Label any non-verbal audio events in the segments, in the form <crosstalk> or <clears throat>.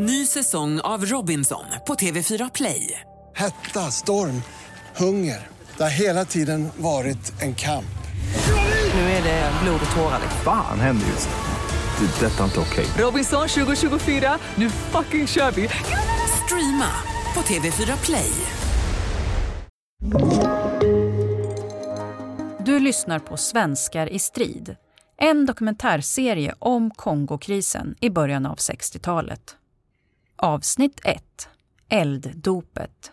Ny säsong av Robinson på TV4 Play. Hetta, storm, hunger. Det har hela tiden varit en kamp. Nu är det blod och tårar. Fan händer just nu. Det. är Detta är inte okej. Robinson 2024, nu fucking kör vi! Streama på TV4 Play. Du lyssnar på Svenskar i strid. En dokumentärserie om Kongokrisen i början av 60-talet. Avsnitt 1. Elddopet.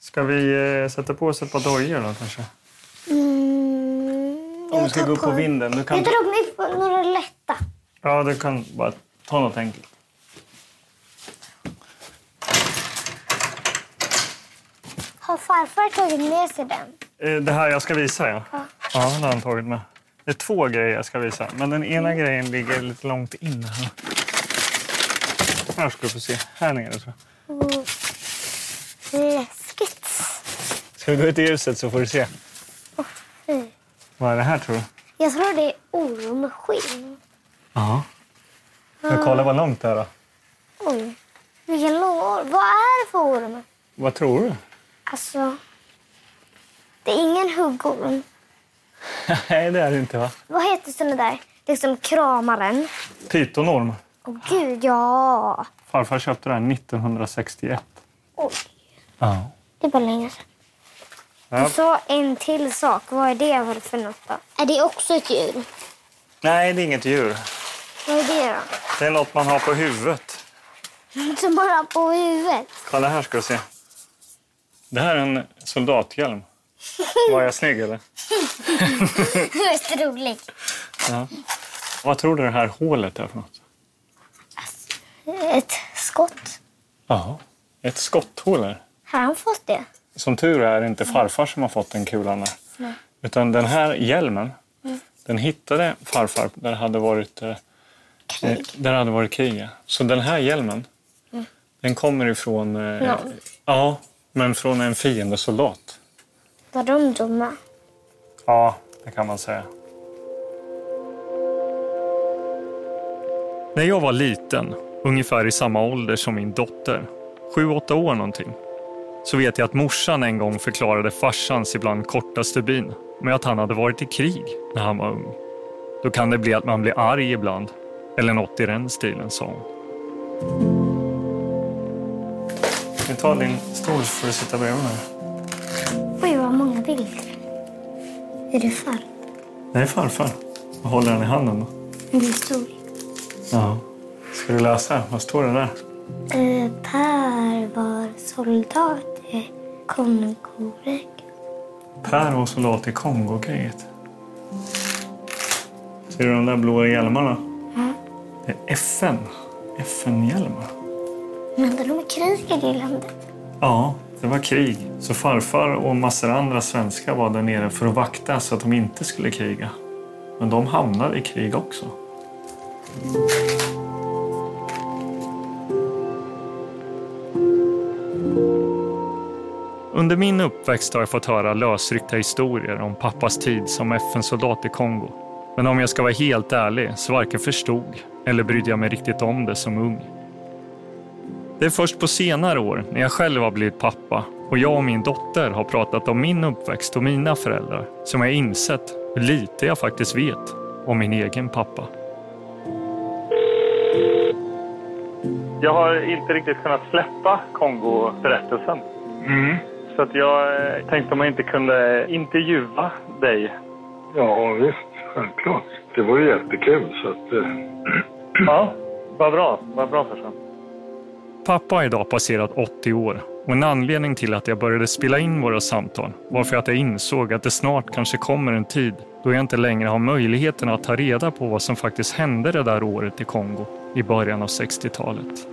Ska vi eh, sätta på oss ett par dojor då kanske? Mm, Om vi ska gå upp på vinden. Du kan, Jag drog mig på några lätta. ja, du kan bara ta något enkelt. Har farfar tagit med sig den? Eh, Det här jag ska visa, ja. Ja, det har han tagit med. Det är två grejer jag ska visa, men den ena grejen ligger lite långt in här. Här ska du få se. Här nere, tror jag. Oh. Läskigt. Ska vi gå ut i ljuset så får du se. fy. Vad är det här, tror du? Jag tror det är ormskinn. Ja. Jag kolla vad långt det är då. Oj, vilken lång orm. Vad är det för orm? Vad tror du? Alltså, det är ingen huggorm. <laughs> Nej, det är det inte, va? Vad heter såna där? Liksom kramaren. Pytonorm. Åh gud, ja. Farfar köpte den 1961. Oj, Ja. det var länge sedan. Ja. Och så en till sak. Vad är det för något då? Är det också ett djur? Nej, det är inget djur. Vad är det då? Det är något man har på huvudet. Som man har på huvudet. Kolla här ska du se. Det här är en soldathjälm. <laughs> Var jag snygg eller? <laughs> Mest roligt. Ja. Vad tror du det här hålet är för något? Ett skott. Ja. Ett skotthål Har han fått det? Som tur är inte farfar som har fått den kulan där. Utan den här hjälmen, den hittade farfar där det hade varit, eh, Krig. eh, där hade varit krig. ja. Så den här hjälmen, den kommer ifrån... Eh, ja, men från en fiendesoldat. Var de dumma? Ja, det kan man säga. När jag var liten, ungefär i samma ålder som min dotter, sju, åtta år någonting, så vet jag att morsan en gång förklarade farsans ibland korta stubin med att han hade varit i krig när han var ung. Då kan det bli att man blir arg ibland, eller något i den stilen, sa hon. Vi tar din stol får du sitta bredvid mig. Oj, vad många bilder. Är det? Det är farfar. Jag håller den i handen då. En historia. Ja. Ska du läsa? Vad står det där? Eh, per var soldat i Kongorik. Per var soldat i Kongokriget. Ser du de där blåa hjälmarna? Det är FN. FN-hjälmar. Men de är krig i det landet. Ja, det var krig. Så farfar och massor andra svenskar var där nere för att vakta så att de inte skulle kriga. Men de hamnade i krig också. Under min uppväxt har jag fått höra lösryckta historier om pappas tid som FN-soldat i Kongo. Men om jag ska vara helt ärlig så varken förstod eller brydde jag mig riktigt om det som ung. Det är först på senare år, när jag själv har blivit pappa och jag och min dotter har pratat om min uppväxt och mina föräldrar, som jag insett hur lite jag faktiskt vet om min egen pappa. Jag har inte riktigt kunnat släppa Kongo-berättelsen. Så att jag eh, tänkte om jag inte kunde intervjua dig. Ja, visst. Självklart. Det var ju jättekul. Så att, eh, <clears throat> Ja, vad bra. Vad bra farsan. Pappa har idag passerat 80 år och en anledning till att jag började spela in våra samtal var för att jag insåg att det snart kanske kommer en tid då jag inte längre har möjligheten att ta reda på vad som faktiskt hände det där året i Kongo i början av 60-talet.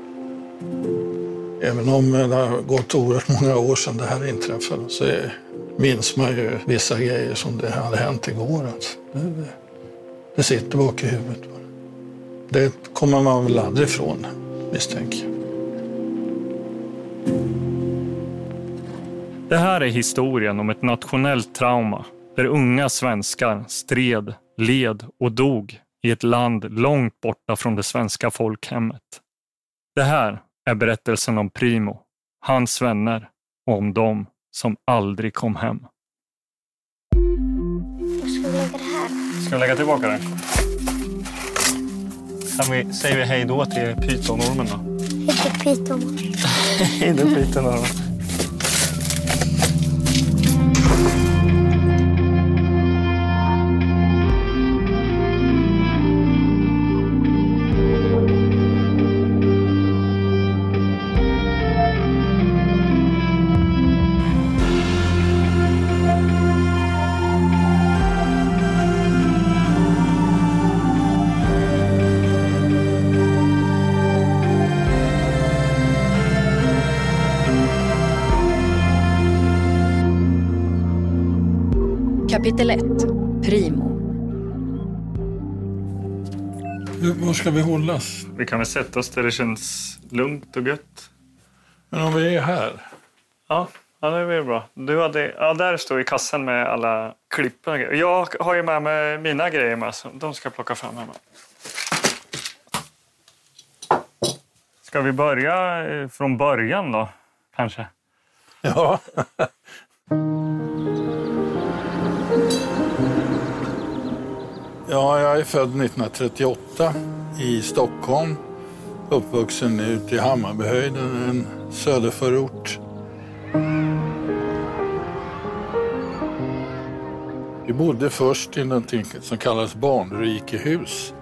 Även om det har gått oerhört många år sedan det här inträffade så är, minns man ju vissa grejer som det hade hänt igår. Alltså. Det, det, sitter bak i huvudet. Det kommer man väl aldrig ifrån, misstänker jag. Det här är historien om ett nationellt trauma där unga svenskar stred, led och dog i ett land långt borta från det svenska folkhemmet. Det här är berättelsen om Primo, hans vänner och om dem som aldrig kom hem. Var ska vi lägga det här? Ska vi lägga tillbaka den? vi, säger vi hej då till pytonormen då? Hej till pyton. <laughs> Hej då pytonormen. Ska vi hållas? Vi kan väl sätta oss där det känns lugnt och gött. Men om vi är här? Ja, ja det blir bra. Du hade, ja, där står i kassan med alla klipp. Jag har ju med mig mina grejer med, så de ska jag plocka fram hemma. Ska vi börja eh, från början då, kanske? Ja. <laughs> Ja, jag är född 1938 i Stockholm. Uppvuxen ute i Hammarbyhöjden, en söderförort. Vi bodde först i någonting som kallas barnrikehus.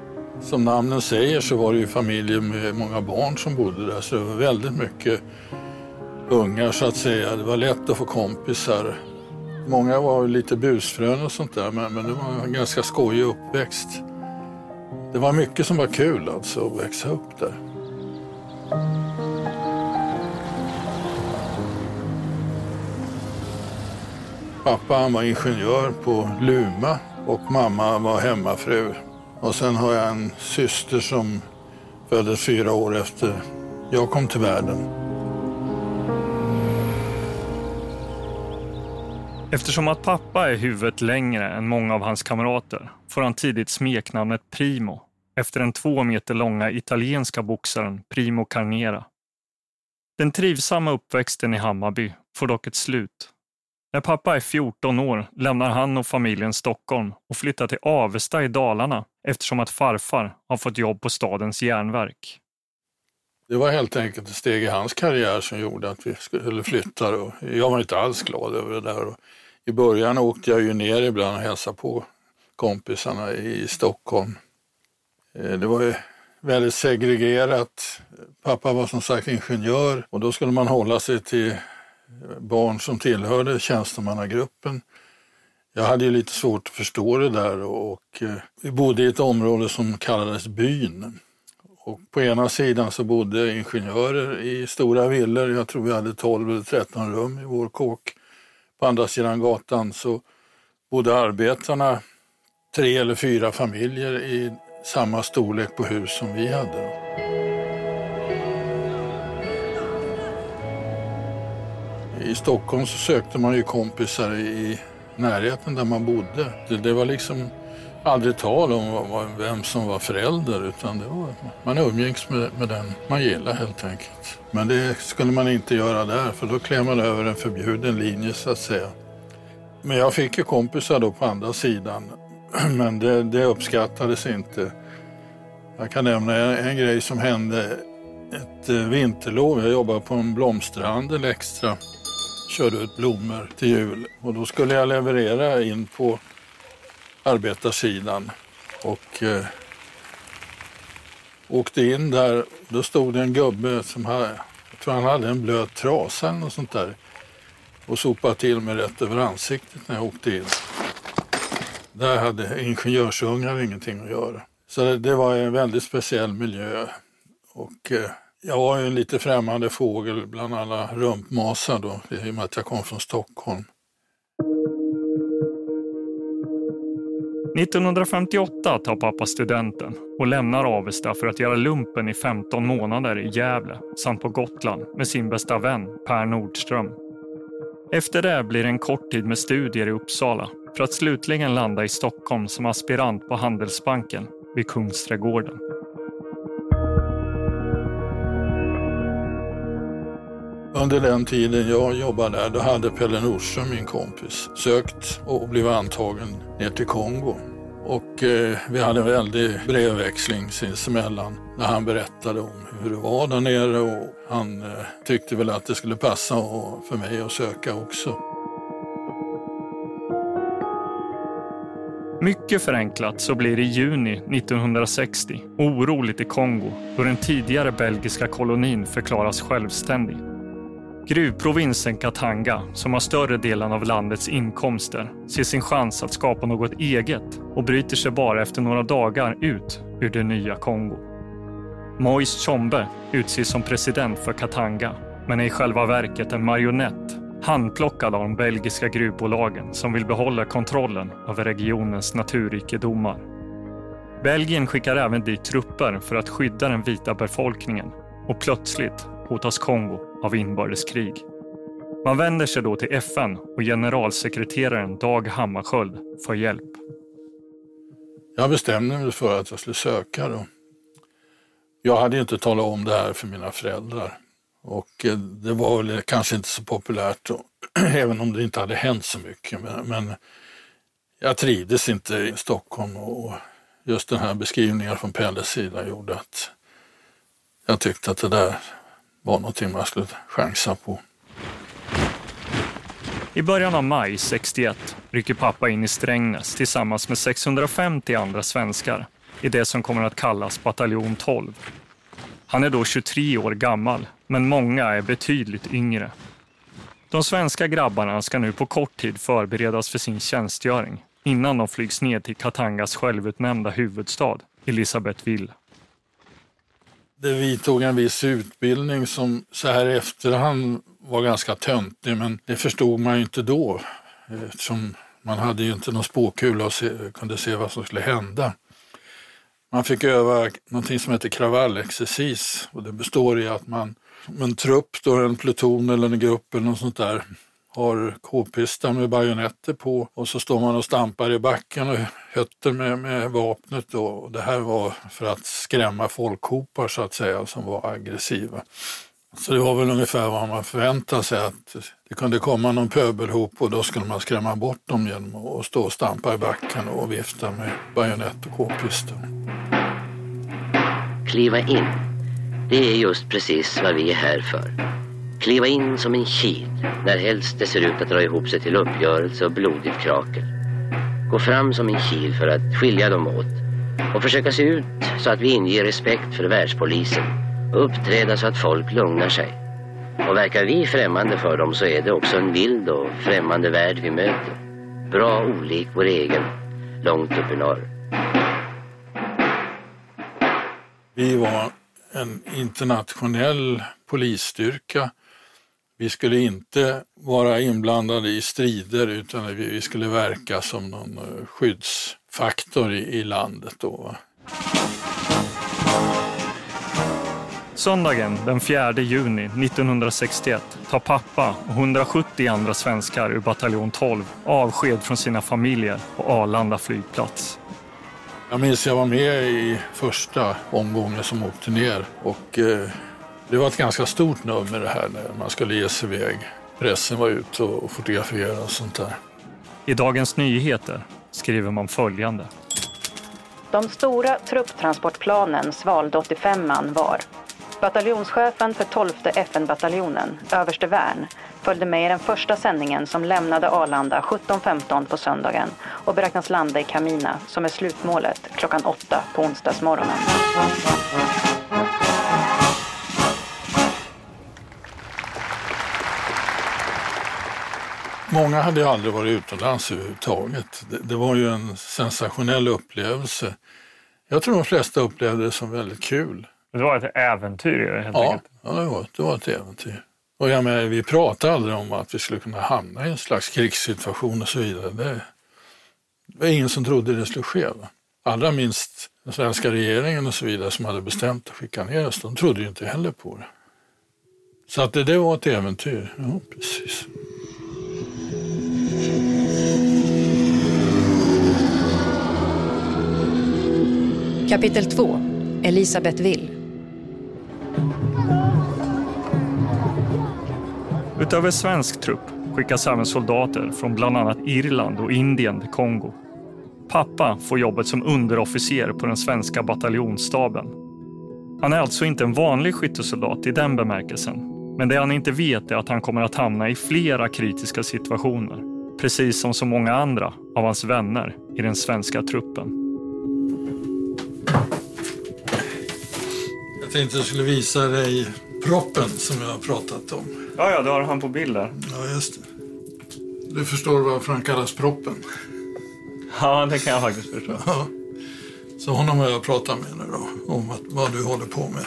Som namnen säger så var det ju familjer med många barn som bodde där så det var väldigt mycket ungar så att säga. Det var lätt att få kompisar. Många var lite busfrön och sånt där, men, men det var en ganska skojig uppväxt. Det var mycket som var kul alltså att växa upp där. Pappa han var ingenjör på Luma och mamma var hemmafru. Och sen har jag en syster som föddes fyra år efter jag kom till världen. Eftersom att pappa är huvudet längre än många av hans kamrater får han tidigt smeknamnet Primo efter den två meter långa italienska boxaren Primo Carnera. Den trivsamma uppväxten i Hammarby får dock ett slut. När pappa är 14 år lämnar han och familjen Stockholm och flyttar till Avesta i Dalarna eftersom att farfar har fått jobb på stadens järnverk. Det var helt enkelt ett steg i hans karriär som gjorde att vi skulle flytta. Och jag var inte alls glad över det där. I början åkte jag ju ner ibland och hälsade på kompisarna i Stockholm. Eh, det var ju väldigt segregerat. Pappa var som sagt ingenjör och då skulle man hålla sig till barn som tillhörde tjänstemannagruppen. Jag hade ju lite svårt att förstå det där och eh, vi bodde i ett område som kallades byn. Och på ena sidan så bodde ingenjörer i stora villor. Jag tror vi hade 12 eller 13 rum i vår kåk. På andra sidan gatan så bodde arbetarna tre eller fyra familjer i samma storlek på hus som vi hade. I Stockholm så sökte man ju kompisar i närheten där man bodde. Det, det var liksom aldrig tal om vem som var förälder utan det var, man umgicks med, med den man gillade helt enkelt. Men det skulle man inte göra där för då klär man över en förbjuden linje så att säga. Men jag fick ju kompisar då på andra sidan <clears throat> men det, det uppskattades inte. Jag kan nämna en, en grej som hände ett eh, vinterlov. Jag jobbade på en blomsterhandel extra. Körde ut blommor till jul och då skulle jag leverera in på arbetarsidan och eh, åkte in där. Då stod det en gubbe som hade, jag tror han hade en blöt trasa eller något sånt där och sopade till mig rätt över ansiktet när jag åkte in. Där hade ingenjörsungar ingenting att göra. Så det, det var en väldigt speciell miljö. Och eh, jag var ju en lite främmande fågel bland alla rumpmasar då, i och med att jag kom från Stockholm. 1958 tar pappa studenten och lämnar Avesta för att göra lumpen i 15 månader i Gävle samt på Gotland med sin bästa vän Per Nordström. Efter det blir det en kort tid med studier i Uppsala för att slutligen landa i Stockholm som aspirant på Handelsbanken vid Kungsträdgården. Under den tiden jag jobbade där, då hade Pelle Nordström, min kompis, sökt och blivit antagen ner till Kongo. Och eh, vi hade en väldig brevväxling sinsemellan när han berättade om hur det var där nere och han eh, tyckte väl att det skulle passa och, för mig att söka också. Mycket förenklat så blir det i juni 1960 oroligt i Kongo då den tidigare belgiska kolonin förklaras självständig. Gruvprovinsen Katanga, som har större delen av landets inkomster, ser sin chans att skapa något eget och bryter sig bara efter några dagar ut ur det nya Kongo. Moise Tshombe utses som president för Katanga, men är i själva verket en marionett handplockad av de belgiska gruvbolagen som vill behålla kontrollen över regionens naturrikedomar. Belgien skickar även dit trupper för att skydda den vita befolkningen och plötsligt hotas Kongo av inbördeskrig. Man vänder sig då till FN och generalsekreteraren Dag Hammarskjöld för hjälp. Jag bestämde mig för att jag skulle söka. Då. Jag hade inte talat om det här för mina föräldrar. Och eh, det var väl kanske inte så populärt, då, <clears throat> även om det inte hade hänt så mycket. Men, men jag trivdes inte i Stockholm och just den här beskrivningen från Pelles sida gjorde att jag tyckte att det där var någonting man skulle chansa på. I början av maj 61 rycker pappa in i Strängnäs tillsammans med 650 andra svenskar i det som kommer att kallas bataljon 12. Han är då 23 år gammal, men många är betydligt yngre. De svenska grabbarna ska nu på kort tid förberedas för sin tjänstgöring innan de flygs ner till Katangas självutnämnda huvudstad, Elisabethville. Det vidtog en viss utbildning som så här i efterhand var ganska töntig, men det förstod man ju inte då eftersom man hade ju inte någon spåkula och se, kunde se vad som skulle hända. Man fick öva någonting som heter kravallexercis och det består i att man, en trupp, då en pluton eller en grupp eller något sånt där, har k-pistar med bajonetter på och så står man och stampar i backen och hötter med, med vapnet. Då. Och det här var för att skrämma folkhopar så att säga som var aggressiva. Så det var väl ungefär vad man förväntade sig att det kunde komma någon pöbelhop och då skulle man skrämma bort dem genom att stå och stampa i backen och vifta med bajonett och k-pistar. Kliva in. Det är just precis vad vi är här för. Kliva in som en kil när helst det ser ut att dra ihop sig till uppgörelse och blodigt krakel. Gå fram som en kil för att skilja dem åt och försöka se ut så att vi inger respekt för världspolisen och uppträda så att folk lugnar sig. Och verkar vi främmande för dem så är det också en vild och främmande värld vi möter. Bra olik vår egen, långt upp i norr. Vi var en internationell polisstyrka. Vi skulle inte vara inblandade i strider utan vi skulle verka som någon skyddsfaktor i, landet. Då. Söndagen den 4 juni 1961 tar pappa och 170 andra svenskar ur bataljon 12 avsked från sina familjer på Arlanda flygplats. Jag minns jag var med i första omgången som åkte ner och eh, det var ett ganska stort nummer det här när man skulle ge sig iväg. Pressen var ute och fotograferade och sånt där. I Dagens Nyheter skriver man följande. De stora trupptransportplanen svalde 85 man var. Bataljonschefen för 12 FN-bataljonen, överste Wern, följde med i den första sändningen som lämnade Arlanda 17.15 på söndagen och beräknas landa i Kamina som är slutmålet klockan 8 på onsdagsmorgonen. Många hade ju aldrig varit utomlands överhuvudtaget. Det, det var ju en sensationell upplevelse. Jag tror de flesta upplevde det som väldigt kul. Det var ett äventyr helt ja, enkelt? Ja, det var, det var ett äventyr. Och jag menar, vi pratade aldrig om att vi skulle kunna hamna i en slags krigssituation och så vidare. Det, det var ingen som trodde det skulle ske. Va? Allra minst den svenska regeringen och så vidare som hade bestämt att skicka ner oss. De trodde ju inte heller på det. Så att det, det var ett äventyr. Ja, precis. Kapitel 2 Elisabeth Will Utöver svensk trupp skickas även soldater från bland annat Irland och Indien till Kongo. Pappa får jobbet som underofficer på den svenska bataljonsstaben. Han är alltså inte en vanlig skyttesoldat i den bemärkelsen. Men det han inte vet är att han kommer att hamna i flera kritiska situationer. Precis som så många andra av hans vänner i den svenska truppen. Jag tänkte jag skulle visa dig proppen som jag har pratat om. Ja, ja, du har han på bild där. Ja, just det. Du förstår varför han kallas proppen? Ja, det kan jag faktiskt förstå. Ja. Så honom har jag pratat med nu då, om att, vad du håller på med.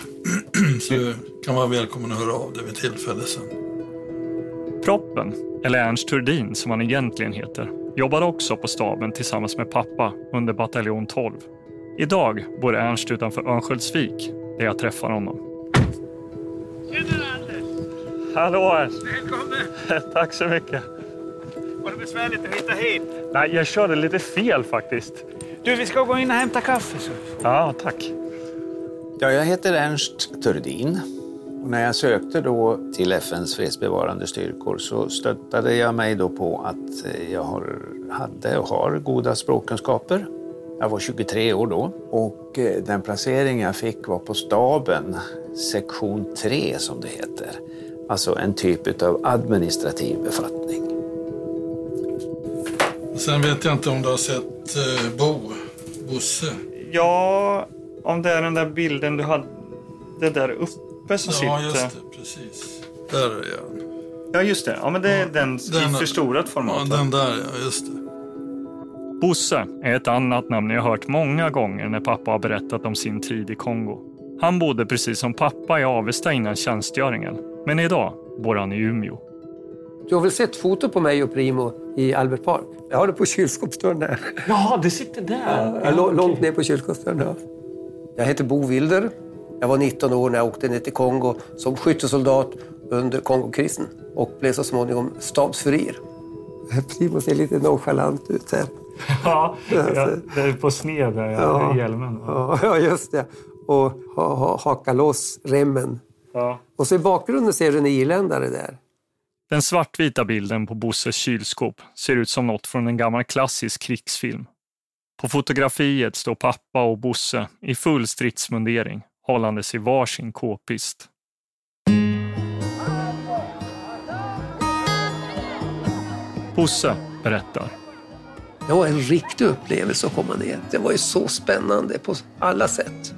<clears throat> Så kan vara välkommen att höra av dig vid tillfälle sen. Proppen, eller Ernst Turdin som han egentligen heter, jobbade också på staben tillsammans med pappa under bataljon 12. Idag bor Ernst utanför Örnsköldsvik där jag träffar honom. Tjena Anders! Hallå Ernst! Välkommen! <laughs> Tack så mycket. Var det besvärligt att hitta hit? Nej, jag körde lite fel faktiskt. Du, vi ska gå in och hämta kaffe. Så. Ja, tack. Ja, jag heter Ernst Turdin. Och när jag sökte då till FNs fredsbevarande styrkor så stöttade jag mig då på att eh, jag har, hade och har goda språkkunskaper. Jag var 23 år då och eh, den placering jag fick var på staben, sektion 3 som det heter. Alltså en typ av administrativ befattning. Sen vet jag inte om du har sett eh, Bo, Bosse? Ja, om det är den där bilden du hade där uppe som Ja, sitter. just det. Precis. Där är jag. Ja, just det. Ja, men det är den, den- i förstorat format. Ja, den där ja, just det. Bosse är ett annat namn jag har hört många gånger när pappa har berättat om sin tid i Kongo. Han bodde precis som pappa i Avesta innan tjänstgöringen. Men idag bor han i Umeå. Du har väl sett foto på mig och Primo i Albert Park? Jag har det på kylskåpsdörren där. Ja, det sitter där. Ja, lå- långt ner på kylskåpsdörren. Ja. Jag heter Bo Wilder. Jag var 19 år när jag åkte ner till Kongo som skyttesoldat under Kongokrisen och blev så småningom stabsfurir. Primo ser lite nonchalant ut här. <laughs> Ja, det är på sned där, ja, hjälmen. Ja, ja, just det. Och ha, ha, haka loss remmen. Ja. Och så i bakgrunden ser du en irländare där. Den svartvita bilden på Bosses kylskåp ser ut som något från en gammal klassisk krigsfilm. På fotografiet står pappa och Bosse i full stridsmundering hållandes i varsin k-pist. Bosse berättar. Det var en riktig upplevelse att komma ner. Det var ju så spännande på alla sätt.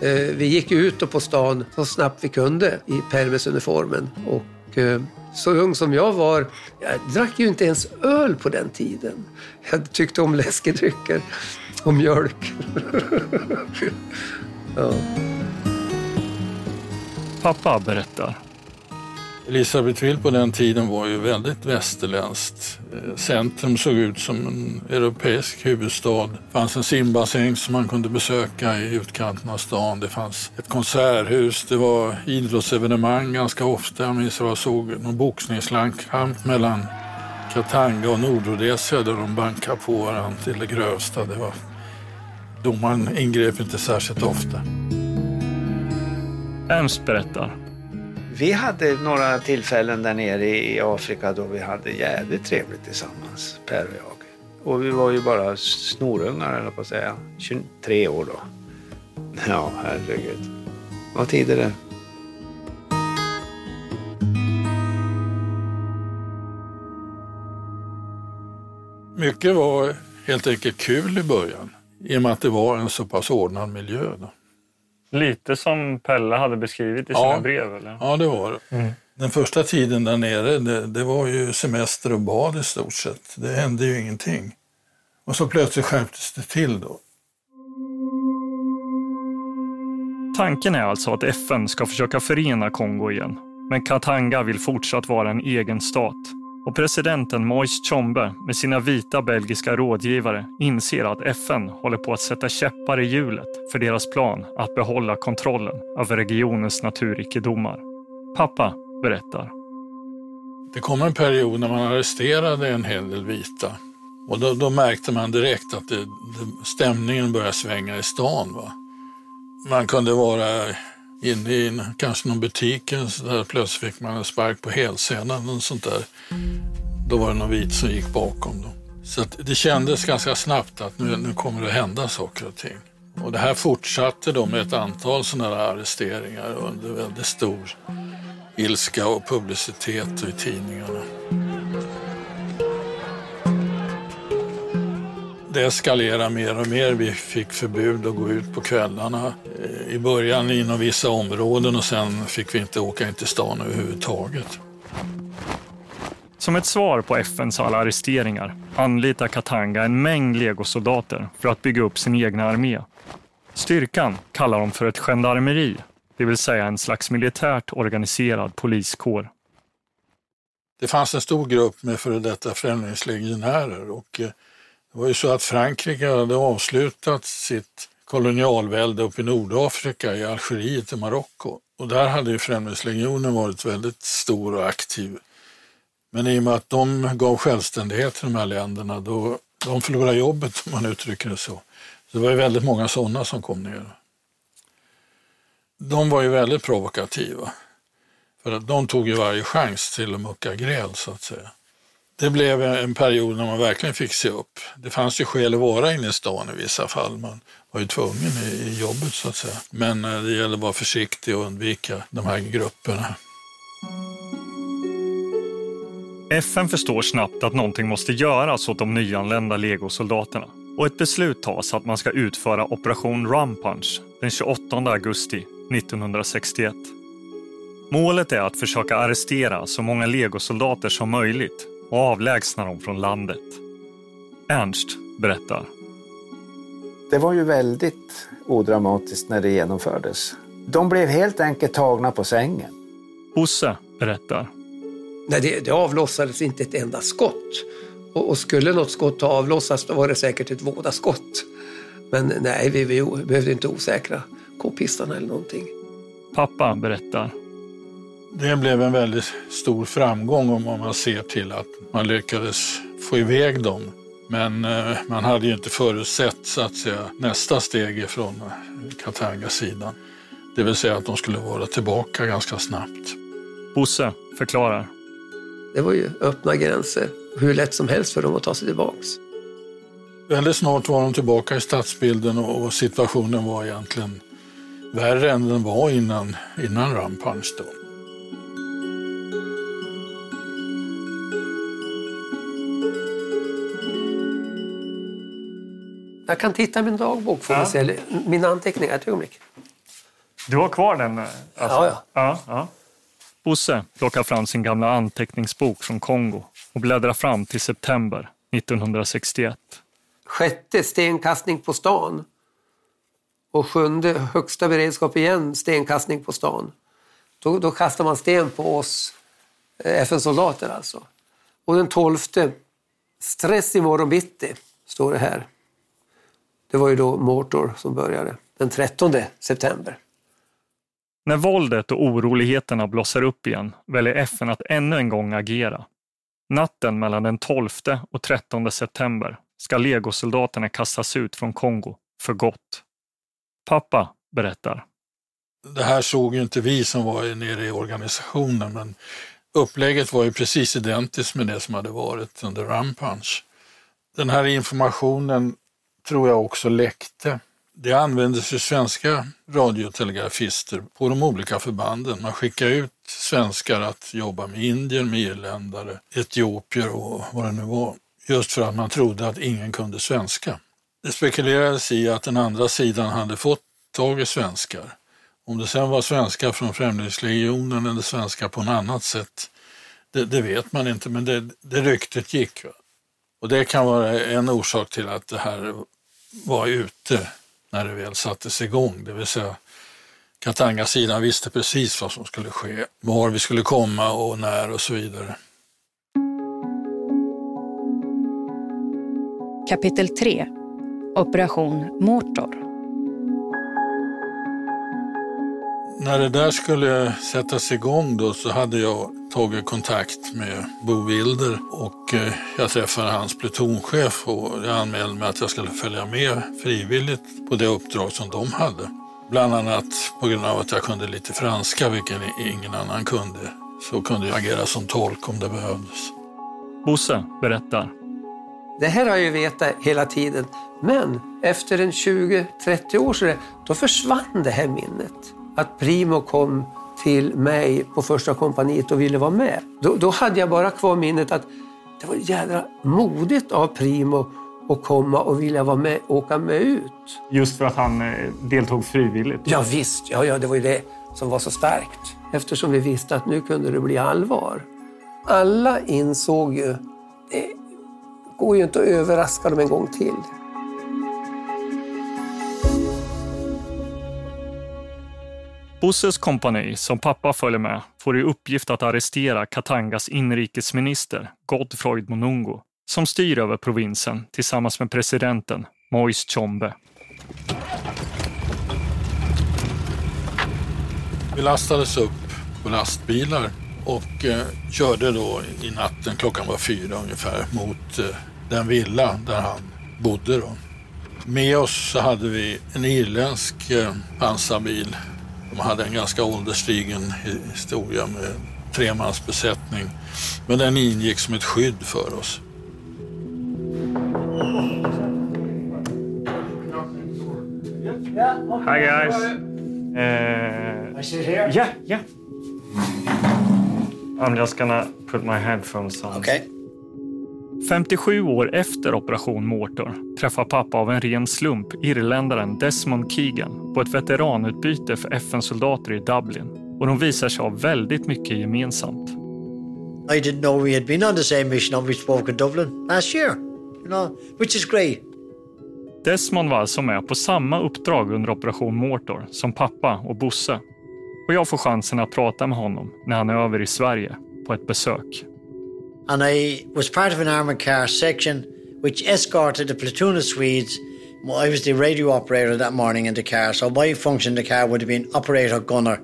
Eh, vi gick ut och på stan så snabbt vi kunde i permisuniformen. Och eh, så ung som jag var, jag drack ju inte ens öl på den tiden. Jag tyckte om läskedrycker och mjölk. <laughs> ja. Pappa berättar. Elisabethville på den tiden var ju väldigt västerländskt. Eh, centrum såg ut som en europeisk huvudstad. Det fanns en simbassäng som man kunde besöka i utkanten av stan. Det fanns ett konserthus, det var idrottsevenemang ganska ofta. Jag minns att jag såg någon boxningslandskamp mellan Katanga och Nordrhodesia där de bankade på varandra till det grövsta. Det var... Domaren ingrep inte särskilt ofta. Ernst berättar. Vi hade några tillfällen där nere i Afrika då vi hade jävligt trevligt tillsammans, Per och jag. Och vi var ju bara snorungar, eller på att säga. 23 år då. <laughs> Ja, herregud. Vad tider det. Mycket var helt enkelt kul i början. I och med att det var en så pass ordnad miljö. Då. Lite som Pelle hade beskrivit i Ja. sina brev, eller? Ja, det var det. Mm. Den första tiden där nere, det, det var ju semester och bad i stort sett. Det hände ju ingenting. Och så plötsligt skärptes det till då. Tanken är alltså att FN ska försöka förena Kongo igen. Men Katanga vill fortsatt vara en egen stat. Och presidenten Moise Tshombe med sina vita belgiska rådgivare inser att FN håller på att sätta käppar i hjulet för deras plan att behålla kontrollen över regionens naturrikedomar. Pappa berättar. Det kom en period när man arresterade en hel del vita. Och då, då märkte man direkt att det, det, stämningen började svänga i stan. Va? Man kunde vara inne i kanske någon butik så där plötsligt fick man en spark på hälsenan och sånt där. Då var det någon vit som gick bakom Då. Så det kändes ganska snabbt att nu, nu kommer det hända saker och ting. Och det här fortsatte då med ett antal sådana här arresteringar under väldigt stor ilska och publicitet i tidningarna. Det eskalerade mer och mer. Vi fick förbud att gå ut på kvällarna. Eh, I början inom vissa områden och sen fick vi inte åka in till stan överhuvudtaget. Som ett svar på FNs alla arresteringar anlitar Katanga en mängd legosoldater för att bygga upp sin egna armé. Styrkan kallar de för ett gendarmeri, det vill säga en slags militärt organiserad poliskår. Det fanns en stor grupp med före detta främlingslegionärer och eh, det var ju så att Frankrike hade avslutat sitt kolonialvälde uppe i Nordafrika, i Algeriet och Marocko. Och där hade ju Främlingslegionen varit väldigt stor och aktiv. Men i och med att de gav självständighet till de här länderna, då de förlorade jobbet om man uttrycker det så. Så det var ju väldigt många sådana som kom ner. De var ju väldigt provokativa. För att de tog ju varje chans till att mucka gräl så att säga. Det blev en period när man verkligen fick se upp. Det fanns ju skäl att vara inne i stan i vissa fall. Man var ju tvungen i, jobbet så att säga. Men eh, det gäller att vara försiktig och undvika de här grupperna. FN förstår snabbt att någonting måste göras åt de nyanlända legosoldaterna och ett beslut tas att man ska utföra operation Rumpunch den 28 augusti 1961. Målet är att försöka arrestera så många legosoldater som möjligt och avlägsna dem från landet. Ernst berättar. Det var ju väldigt odramatiskt när det genomfördes. De blev helt enkelt tagna på sängen. Bosse berättar. Nej, det, det avlossades inte ett enda skott. Och, och, skulle något skott avlossas då var det säkert ett vådaskott. Men nej, vi, vi behövde inte osäkra k-pistarna eller någonting. Pappa berättar. Det blev en väldigt stor framgång om man ser till att man lyckades få iväg dem. Men eh, man hade ju inte förutsett så att säga, nästa steg från Katanga-sidan. Det vill säga att de skulle vara tillbaka ganska snabbt. Bosse förklarar. Det var ju öppna gränser. Hur lätt som helst för dem att ta sig tillbaks. Väldigt snart var de tillbaka i stadsbilden och situationen var egentligen värre än den var innan, innan Rampunch. Då. Jag kan titta i min dagbok, får ja. se, mina anteckningar. Ett ögonblick. Du har kvar den? Alltså. Ja, ja. ja, ja. Bosse plockar fram sin gamla anteckningsbok från Kongo och bläddrar fram till september 1961. Sjätte stenkastning på stan. Och sjunde högsta beredskap igen, stenkastning på stan. Då, då kastar man sten på oss eh, FN-soldater alltså. Och den tolfte, stress imorgon bitti, står det här. Det var ju då Mortor som började, den 13 september. När våldet och oroligheterna blossar upp igen väljer FN att ännu en gång agera. Natten mellan den 12 och 13 september ska legosoldaterna kastas ut från Kongo för gott. Pappa berättar. Det här såg ju inte vi som var nere i organisationen, men upplägget var ju precis identiskt med det som hade varit under Rampunch. Den här informationen tror jag också läckte. Det användes ju svenska radiotelegrafister på de olika förbanden. Man skickade ut svenskar att jobba med indier, med irländare, etiopier och vad det nu var. Just för att man trodde att ingen kunde svenska. Det spekulerades i att den andra sidan hade fått tag i svenskar. Om det sen var svenskar från Främlingslegionen eller svenskar på något annat sätt, det, det vet man inte, men det, det ryktet gick. Och det kan vara en orsak till att det här var ute när det väl sattes igång. Det vill säga Katanga-sidan visste precis vad som skulle ske, var vi skulle komma och när och så vidare. Kapitel 3 Operation Motor När det där skulle sättas igång då så hade jag tagit kontakt med Bo Wilder och eh, jag träffade hans plutonchef och jag anmälde mig att jag skulle följa med frivilligt på det uppdrag som de hade. Bland annat på grund av att jag kunde lite franska, vilket ingen annan kunde. Så kunde jag agera som tolk om det behövdes. Bosse berättar. Det här har jag ju vetat hela tiden. Men efter en 20-30 år så då försvann det här minnet. Att Primo kom till mig på första kompaniet och ville vara med. Då, då hade jag bara kvar minnet att det var jädra modigt av Primo att komma och vilja vara med, åka med ut. Just för att han eh, deltog frivilligt? Ja, visst, ja, ja, det var ju det som var så starkt. Eftersom vi visste att nu kunde det bli allvar. Alla insåg ju, det går ju inte att överraska dem en gång till. Bosses kompani, som pappa följer med, får i uppgift att arrestera Katangas inrikesminister Godfroid Monungo, som styr över provinsen tillsammans med presidenten Moise Tshombe. Vi lastades upp på lastbilar och eh, körde då i natten, klockan var fyra ungefär, mot eh, den villa där han bodde. Då. Med oss så hade vi en irländsk eh, pansarbil. De hade en ganska ålderstigen historia med tremansbesättning. Men den ingick som ett skydd för oss. Hi guys. Uh, I sit here? Yeah, yeah. I'm just gonna put my headphones on. Okay. 57 år efter Operation Mortar träffar pappa av en ren slump irländaren Desmond Keegan på ett veteranutbyte för FN-soldater i Dublin och de visar sig ha väldigt mycket gemensamt. I didn't know we had been on the same mission on we spoke in Dublin last year, you know, which is great. Desmond var alltså med på samma uppdrag under Operation Mortar som pappa och Bosse. Och jag får chansen att prata med honom när han är över i Sverige på ett besök. And I was part of an armored car section which escorted a platoon of Swedes. I was the radio operator that morning in the car, so my function in the car would have been operator gunner.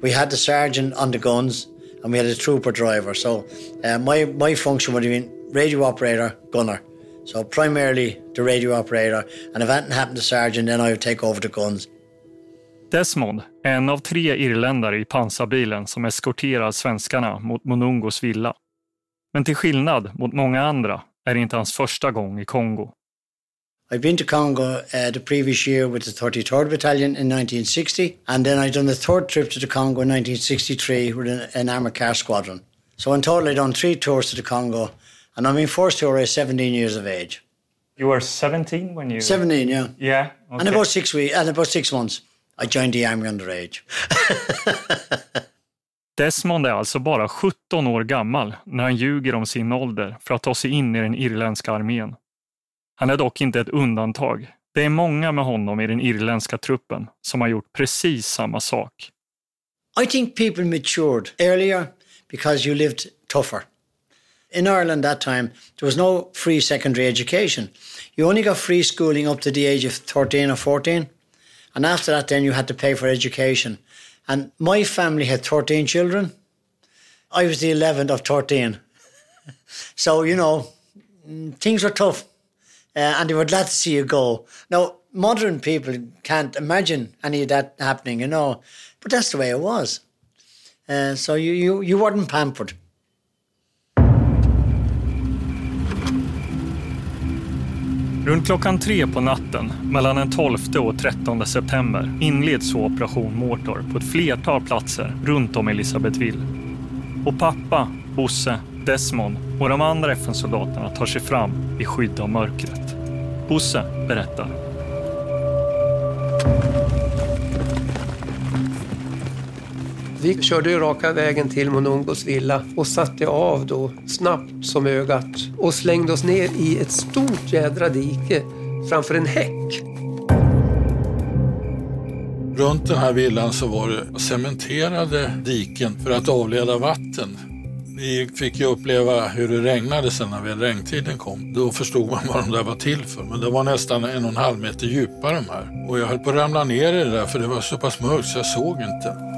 We had the sergeant on the guns and we had a trooper driver. So uh, my, my function would have been radio operator gunner. So primarily the radio operator, and if anything happened to sergeant, then I would take over the guns. Desmond en av tre irländare i pansarbilen som eskorterar svenskarna mot Monungos villa. Men till skillnad mot många andra är det inte hans första gång i Kongo. I've been to Congo uh, the previous year with the 33rd Battalion in 1960, and then I've done the third trip to the Congo in 1963 with an, an armoured car squadron. So in total, I've done three tours to the Congo, and on my first tour, I was 17 years of age. You were 17 when you... 17, yeah. Yeah, okay. And about six weeks, and about six months, I joined the army underage. <laughs> Desmond är alltså bara 17 år gammal när han ljuger om sin ålder för att ta sig in i den irländska armén. Han är dock inte ett undantag. Det är många med honom i den irländska truppen som har gjort precis samma sak. I think people matured earlier because you lived tougher. In Ireland that time, there was no free secondary education. You only got free schooling up to the age of 13 or 14. And after that, then you had to pay for education. And my family had 13 children. I was the 11th of 13. so, you know, things were tough. Uh, and they were glad to see you go. Now, modern people can't imagine any of that happening, you know. But that's the way it was. Uh, so you, you, you weren't pampered. Runt klockan tre på natten, mellan den 12 och 13 september, inleds så Operation Mårtor på ett flertal platser runt om Elisabethville. Och pappa, Bosse, Desmond och de andra FN-soldaterna tar sig fram i skydd av mörkret. Bosse berättar. Vi körde ju raka vägen till Monongos villa och satte av då snabbt som ögat och slängde oss ner i ett stort jädra dike framför en häck. Runt den här villan så var det cementerade diken för att avleda vatten. Vi fick ju uppleva hur det regnade sen när väl regntiden kom. Då förstod man vad de där var till för. Men det var nästan en och en halv meter djupa de här. Och jag höll på att ramla ner i det där för det var så pass mörkt så jag såg inte.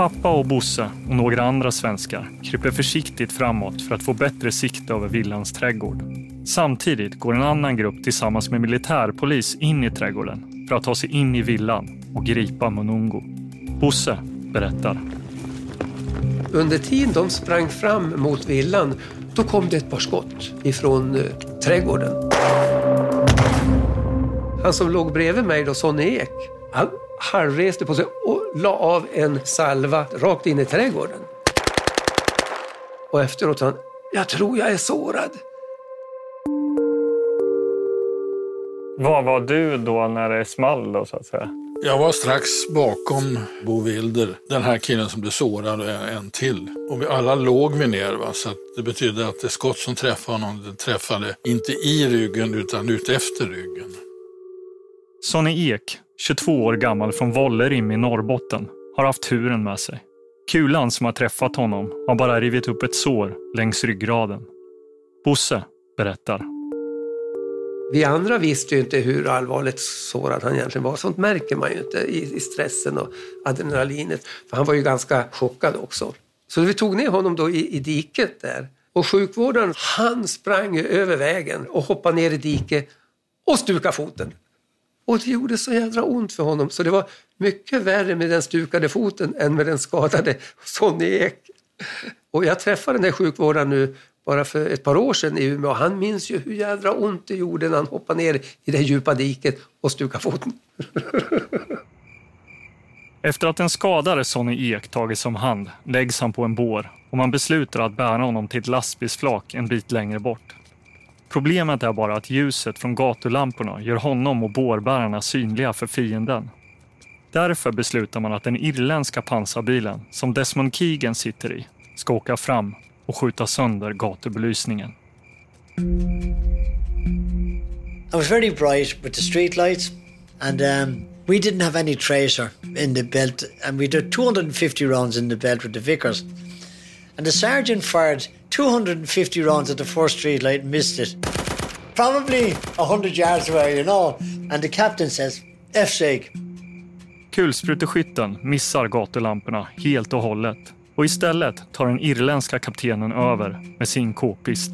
Pappa och Bosse och några andra svenskar kryper försiktigt framåt för att få bättre sikt över villans trädgård. Samtidigt går en annan grupp tillsammans med militärpolis in i trädgården för att ta sig in i villan och gripa Monungo. Bosse berättar. Under tiden de sprang fram mot villan, då kom det ett par skott ifrån eh, trädgården. Han som låg bredvid mig, då, Sonny Ek, han halvreste på sig la av en salva rakt in i trädgården. Och efteråt sa han, jag tror jag är sårad. Var var du då när det small då, så att säga? Jag var strax bakom Bo Wilder, den här killen som blev sårad och en till. Och vi alla låg vi ner, va? så att det betydde att det skott som träffade honom, det träffade inte i ryggen utan ut efter ryggen. Sonny Ek, 22 år gammal från Vollerim i Norrbotten, har haft turen med sig. Kulan som har träffat honom har bara rivit upp ett sår längs ryggraden. Bosse berättar. Vi andra visste ju inte hur allvarligt sårad han egentligen var. Sånt märker man ju inte i, stressen och adrenalinet. För han var ju ganska chockad också. Så vi tog ner honom då i, i diket där. Och sjukvårdaren, han sprang över vägen och hoppade ner i diket och stukade foten. Och det gjorde så jädra ont för honom så det var mycket värre med den stukade foten än med den skadade <laughs> Sonny Ek. Och jag träffade den här sjukvårdaren nu bara för ett par år sedan i Umeå. Han minns ju hur jädra ont det gjorde när han hoppade ner i det djupa diket och stukade foten. <laughs> Efter att den skadade Sonny Ek tagits om hand läggs han på en bår och man beslutar att bära honom till ett lastbilsflak en bit längre bort. Problemet är bara att ljuset från gatulamporna gör honom och bårbärarna synliga för fienden. Därför beslutar man att den irländska pansarbilen som Desmond Keegan sitter i ska åka fram och skjuta sönder gatubelysningen. It was very bright with the street lights, and um, we didn't have any tracer in the belt, and we did 250 rounds in the belt with the Vickers. And the sergeant fired 250 rounds at the first street light missed it. Probably 100 yards away, you know. And the captain says, F-sake. Kulspruteskytten missar gatulamporna helt och hållet och istället tar den irländska kaptenen över med sin k-pist.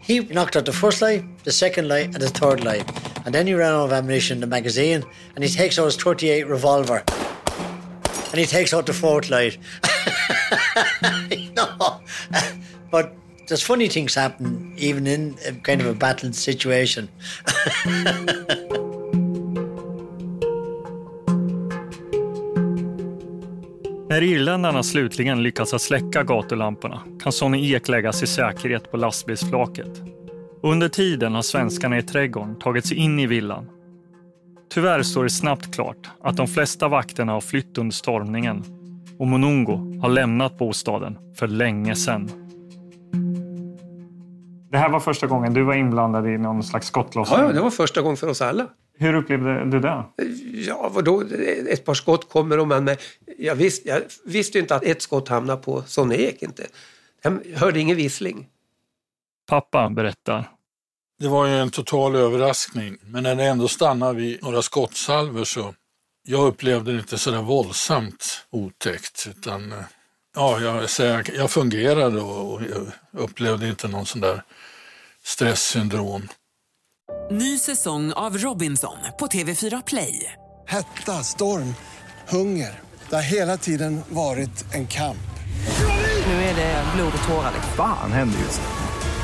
He knocked out the first light, the second light, and the third light. And then he ran out of ammunition in the magazine, and he takes out his 38 revolver. And he takes out the fourth light. <laughs> no. But there's funny things happen even in a kind of a battled situation. <laughs> När irländarna slutligen lyckas att släcka gatulamporna kan Sonny Ek läggas i säkerhet på lastbilsflaket. Under tiden har svenskarna i trädgården tagit sig in i villan. Tyvärr står det snabbt klart att de flesta vakterna har flytt under stormningen och Monungo har lämnat bostaden för länge sedan. Det här var första gången du var inblandad i någon slags skottlossning? Ja, det var första gången för oss alla. Hur upplevde du det? Ja, vadå? Ett par skott kommer och man... Jag, visste, jag visste ju inte att ett skott hamnade på Sonny Ek inte. Jag hörde ingen vissling. Pappa berättar. Det var ju en total överraskning, men när det ändå stannade vid några skottsalver så jag upplevde det inte så där våldsamt otäckt. Utan, ja, jag, jag, jag fungerade och, och jag upplevde inte någon sån där stresssyndrom. Ny säsong av Robinson på TV4 Play. Hetta, storm, hunger. Det har hela tiden varit en kamp. Nu är det blod och tårar. Fan händer just det.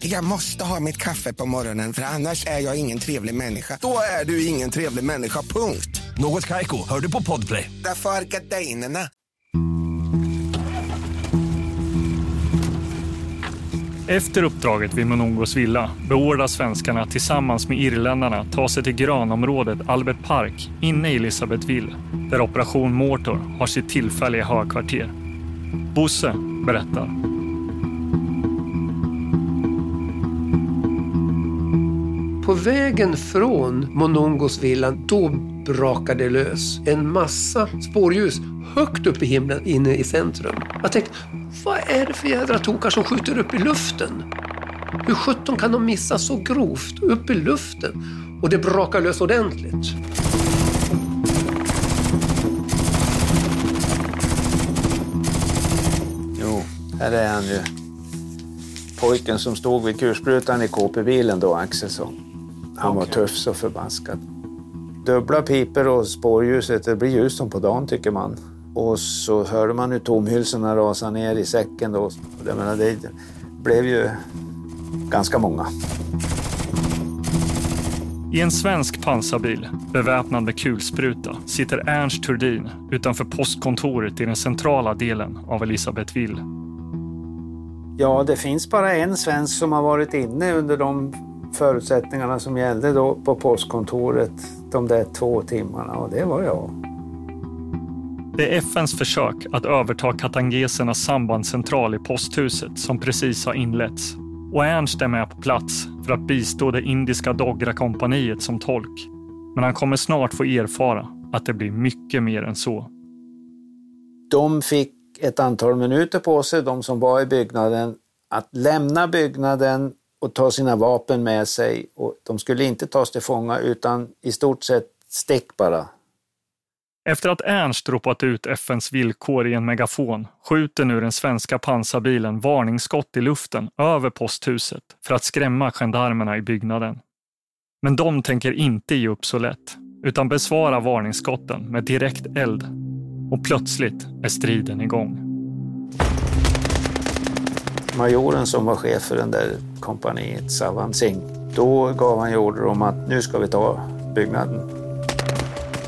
Jag måste ha mitt kaffe på morgonen för annars är jag ingen trevlig människa. Då är du ingen trevlig människa, punkt. Något Kaiko, hör du på Podplay. Därför är gardinerna. Efter uppdraget vid Monongos villa beordrar svenskarna tillsammans med irländarna ta sig till grönområdet Albert Park inne i Elisabethville där Operation Mortor har sitt tillfälliga högkvarter. Bosse berättar. På vägen från Monongos villan, då brakade det lös. En massa spårljus högt upp i himlen inne i centrum. Jag tänkte, vad är det för jädra tokar som skjuter upp i luften? Hur sjutton kan de missa så grovt upp i luften? Och det brakar lös ordentligt. Jo, här är han ju. Pojken som stod vid kursprutan i KP-bilen då, Axelsson. Han var tuff så förbaskat. Dubbla piper och spårljuset, det blir ljus som på dagen tycker man. Och så hörde man hur tomhylsorna rasade ner i säcken då. Jag menar, det blev ju ganska många. I en svensk pansarbil, beväpnad med kulspruta, sitter Ernst Turdin utanför postkontoret i den centrala delen av Elisabethville. Ja, det finns bara en svensk som har varit inne under de förutsättningarna som gällde då på postkontoret de där två timmarna och det var jag. Det är FNs försök att överta katangesernas sambandscentral i posthuset som precis har inletts. Och Ernst är med på plats för att bistå det indiska Dogra-kompaniet som tolk. Men han kommer snart få erfara att det blir mycket mer än så. De fick ett antal minuter på sig, de som var i byggnaden, att lämna byggnaden och ta sina vapen med sig. Och de skulle inte tas till fånga utan i stort sett stick bara. Efter att Ernst ropat ut FNs villkor i en megafon skjuter nu den svenska pansarbilen varningsskott i luften över posthuset för att skrämma gendarmerna i byggnaden. Men de tänker inte ge upp så lätt, utan besvara varningsskotten med direkt eld. Och plötsligt är striden igång. Majoren som var chef för den där kompaniet, Savan Singh, då gav han ju order om att nu ska vi ta byggnaden.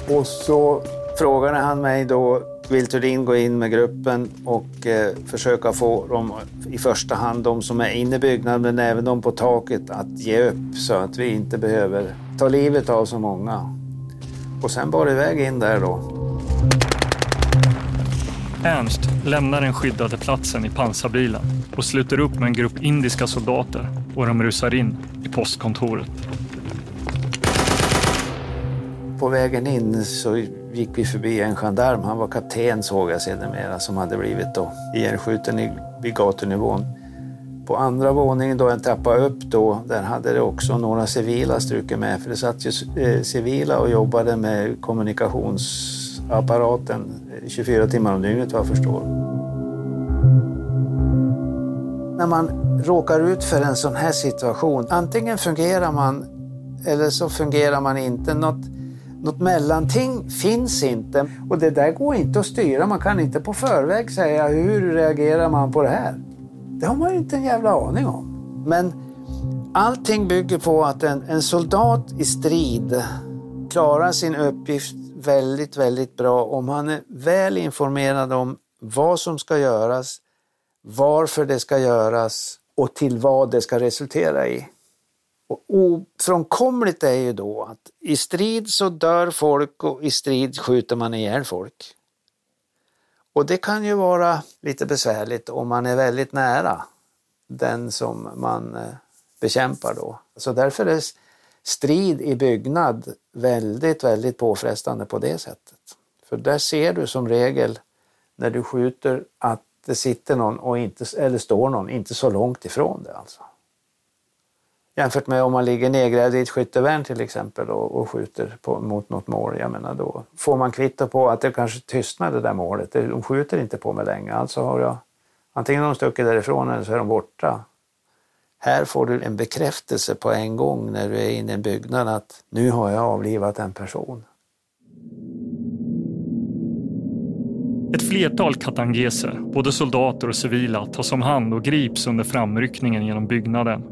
Och så frågade han mig då, vill Thurdin gå in med gruppen och eh, försöka få dem, i första hand de som är inne i byggnaden, men även de på taket, att ge upp så att vi inte behöver ta livet av så många. Och sen bar det iväg in där då. Ernst lämnar den skyddade platsen i pansarbilen och sluter upp med en grupp indiska soldater och de rusar in i postkontoret. På vägen in så gick vi förbi en gendarm. Han var kapten såg jag sedermera som hade blivit då ihjälskjuten i, vid gatunivån. På andra våningen då en trappa upp då, där hade det också några civila strukit med. För det satt ju eh, civila och jobbade med kommunikations apparaten 24 timmar om dygnet vad jag förstår. När man råkar ut för en sån här situation, antingen fungerar man eller så fungerar man inte. Något, något mellanting finns inte och det där går inte att styra. Man kan inte på förväg säga hur reagerar man på det här. Det har man ju inte en jävla aning om. Men allting bygger på att en, en soldat i strid klarar sin uppgift väldigt, väldigt bra om han är väl informerad om vad som ska göras, varför det ska göras och till vad det ska resultera i. Och ofrånkomligt är ju då att i strid så dör folk och i strid skjuter man ihjäl folk. Och det kan ju vara lite besvärligt om man är väldigt nära den som man eh, bekämpar då. Så därför är strid i byggnad väldigt, väldigt påfrestande på det sättet. För där ser du som regel när du skjuter att det sitter någon och inte, eller står någon inte så långt ifrån det alltså. Jämfört med om man ligger nedgrävd i ett skyttevärn till exempel och, och skjuter på, mot något mål. Jag menar då får man kvitto på att det kanske tystnar det där målet. De skjuter inte på mig längre. Alltså har jag antingen de stuckit därifrån eller så är de borta. Här får du en bekräftelse på en gång när du är inne i en byggnad att nu har jag avlivat en person. Ett flertal katangeser, både soldater och civila, tas om hand och grips under framryckningen genom byggnaden.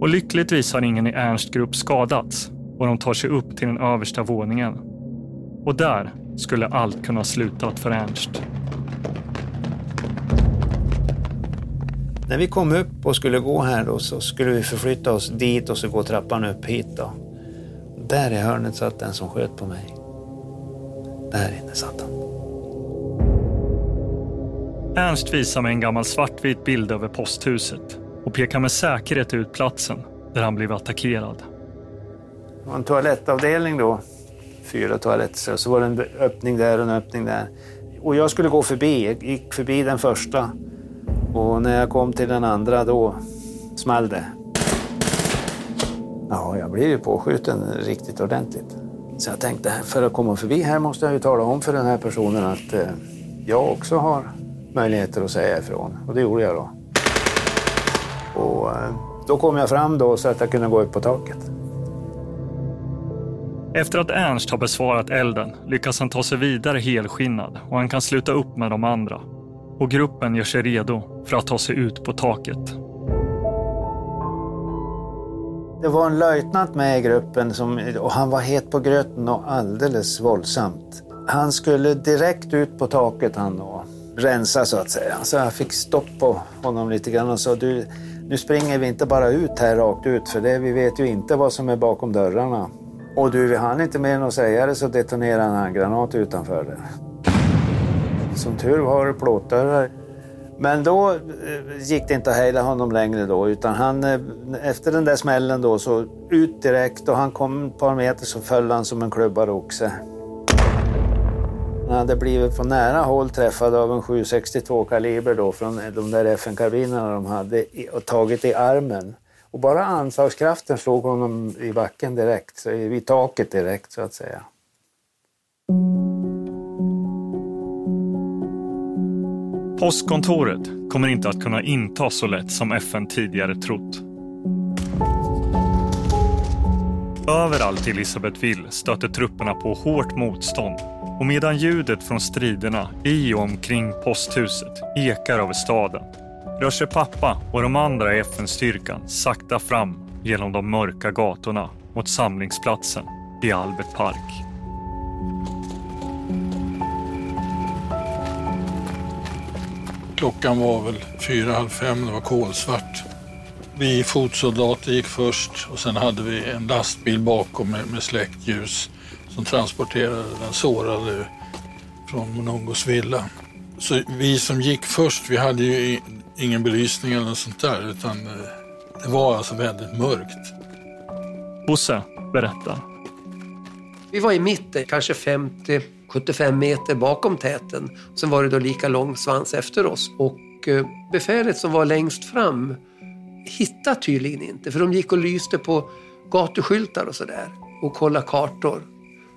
Och lyckligtvis har ingen i Ernst grupp skadats och de tar sig upp till den översta våningen. Och där skulle allt kunna slutat för Ernst. När vi kom upp och skulle gå här då så skulle vi förflytta oss dit och så gå trappan upp hit då. Där i hörnet satt den som sköt på mig. Där inne satt han. Ernst visar mig en gammal svartvit bild över posthuset och pekar med säkerhet ut platsen där han blev attackerad. Det var en toalettavdelning då. fyra toaletter. Så var det en öppning där och en öppning där. Och jag skulle gå förbi, jag gick förbi den första. Och när jag kom till den andra då small det. Ja, jag blev ju påskjuten riktigt ordentligt. Så jag tänkte, för att komma förbi här måste jag ju tala om för den här personen att eh, jag också har möjligheter att säga ifrån. Och det gjorde jag då. Och eh, då kom jag fram då så att jag kunde gå upp på taket. Efter att Ernst har besvarat elden lyckas han ta sig vidare helskinnad och han kan sluta upp med de andra. Och gruppen gör sig redo för att ta sig ut på taket. Det var en löjtnant med i gruppen som, och han var het på gröten och alldeles våldsamt. Han skulle direkt ut på taket han och rensa så att säga. Så jag fick stopp på honom lite grann och sa du, nu springer vi inte bara ut här rakt ut för det, vi vet ju inte vad som är bakom dörrarna. Och du, vi hann inte mer än att säga det så detonerade en handgranat utanför det. Som tur var det plåtdörrar. Men då eh, gick det inte att hejda honom längre då utan han, eh, efter den där smällen då så ut direkt och han kom ett par meter så föll han som en klubbad oxe. Han hade blivit på nära håll träffad av en 762 kaliber då från de där FN-karbinerna de hade och tagit i armen. Och bara anslagskraften slog honom i backen direkt, i vid taket direkt så att säga. Postkontoret kommer inte att kunna inta så lätt som FN tidigare trott. Överallt i Elisabethville stöter trupperna på hårt motstånd och medan ljudet från striderna i och omkring posthuset ekar över staden rör sig pappa och de andra i FN-styrkan sakta fram genom de mörka gatorna mot samlingsplatsen i Albert Park. Klockan var väl fyra, halv fem, det var kolsvart. Vi fotsoldater gick först och sen hade vi en lastbil bakom med, med släckljus som transporterade den sårade från Monongos villa. Så vi som gick först, vi hade ju ingen belysning eller något sånt där utan eh, det var alltså väldigt mörkt. Bosse berättar. Vi var i mitten, kanske 75 meter bakom täten. Sen var det då lika lång svans efter oss och eh, befälet som var längst fram hittade tydligen inte för de gick och lyste på gatuskyltar och sådär och kollade kartor.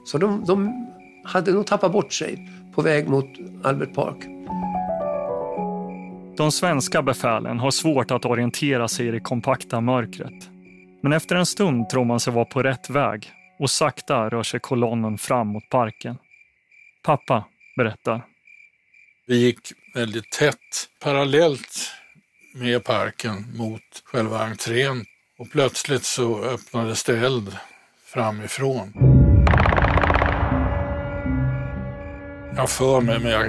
Så de, de hade nog tappat bort sig på väg mot Albert Park. De svenska befälen har svårt att orientera sig i det kompakta mörkret. Men efter en stund tror man sig vara på rätt väg och sakta rör sig kolonnen fram mot parken. Pappa berättar. Vi gick väldigt tätt parallellt med parken mot själva entrén och plötsligt så öppnades det eld framifrån. Jag för mig, men jag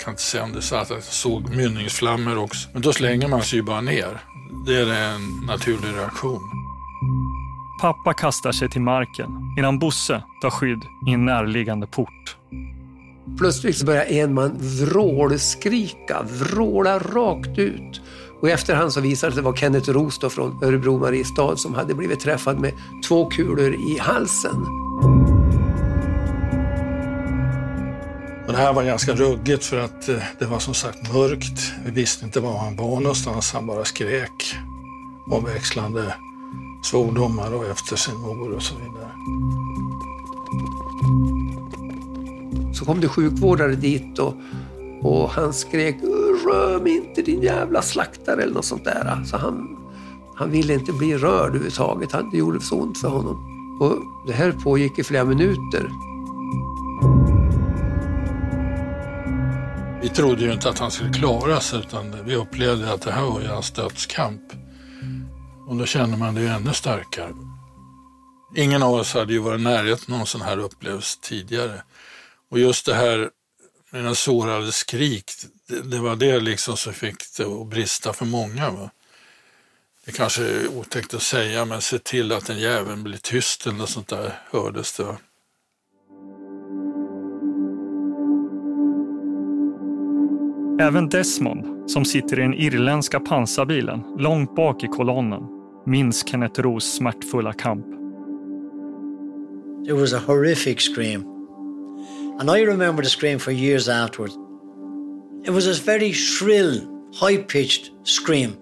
kan inte säga om det så att jag såg mynningsflammor också. Men då slänger man sig ju bara ner. Det är en naturlig reaktion. Pappa kastar sig till marken medan Bosse tar skydd i en närliggande port. Plötsligt börjar en man vrålskrika, vråla rakt ut. Och i efterhand så visade det sig vara Kenneth Roos från Örebro Mariestad som hade blivit träffad med två kulor i halsen. Och det här var ganska ruggigt för att eh, det var som sagt mörkt. Vi visste inte var han var någonstans. Han bara skrek omväxlande svordomar och efter sin mor och så vidare. Så kom det sjukvårdare dit och, och han skrek rör mig inte din jävla slaktare eller något sånt där. Så han, han ville inte bli rörd överhuvudtaget. Det gjorde så ont för honom. Och det här pågick i flera minuter. Vi trodde ju inte att han skulle klara sig utan vi upplevde att det här var ju hans dödskamp. Och då känner man det ju ännu starkare. Ingen av oss hade ju varit i närheten av en sån här upplevelse tidigare. Och just det här med den sårade skrik, det, det, var det liksom som fick det att brista för många. Va? Det kanske är otäckt att säga, men se till att den jäveln blir tyst eller något sånt där hördes det. Va? Även Desmond, som sitter i den irländska pansarbilen långt bak i kolonnen, minns Kenneth Roos smärtfulla kamp. It was a horrific scream. And I remember the scream for years afterwards. It was a very shrill, high pitched scream.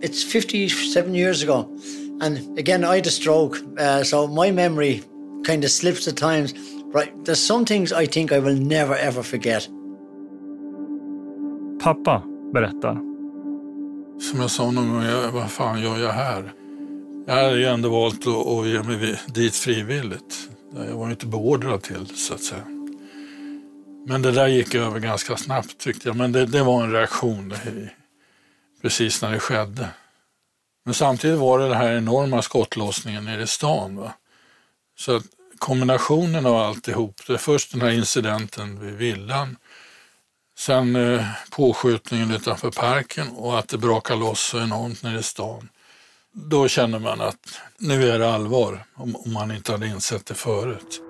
It's 57 years ago. And again, I had a stroke, uh, so my memory kind of slips at times. But there's some things I think I will never ever forget. Pappa berättar. Som jag sa någon gång, jag, vad fan gör jag här? Jag hade ju ändå valt att, att ge mig dit frivilligt. Jag var inte beordrad till så att säga. Men det där gick över ganska snabbt tyckte jag. Men det, det var en reaktion i, precis när det skedde. Men samtidigt var det den här enorma skottlossningen nere i stan. Va? Så att kombinationen av alltihop, det är först den här incidenten vid villan, sen eh, påskjutningen utanför parken och att det brakar loss så enormt nere i stan. Då känner man att nu är det allvar, om, om man inte hade insett det förut.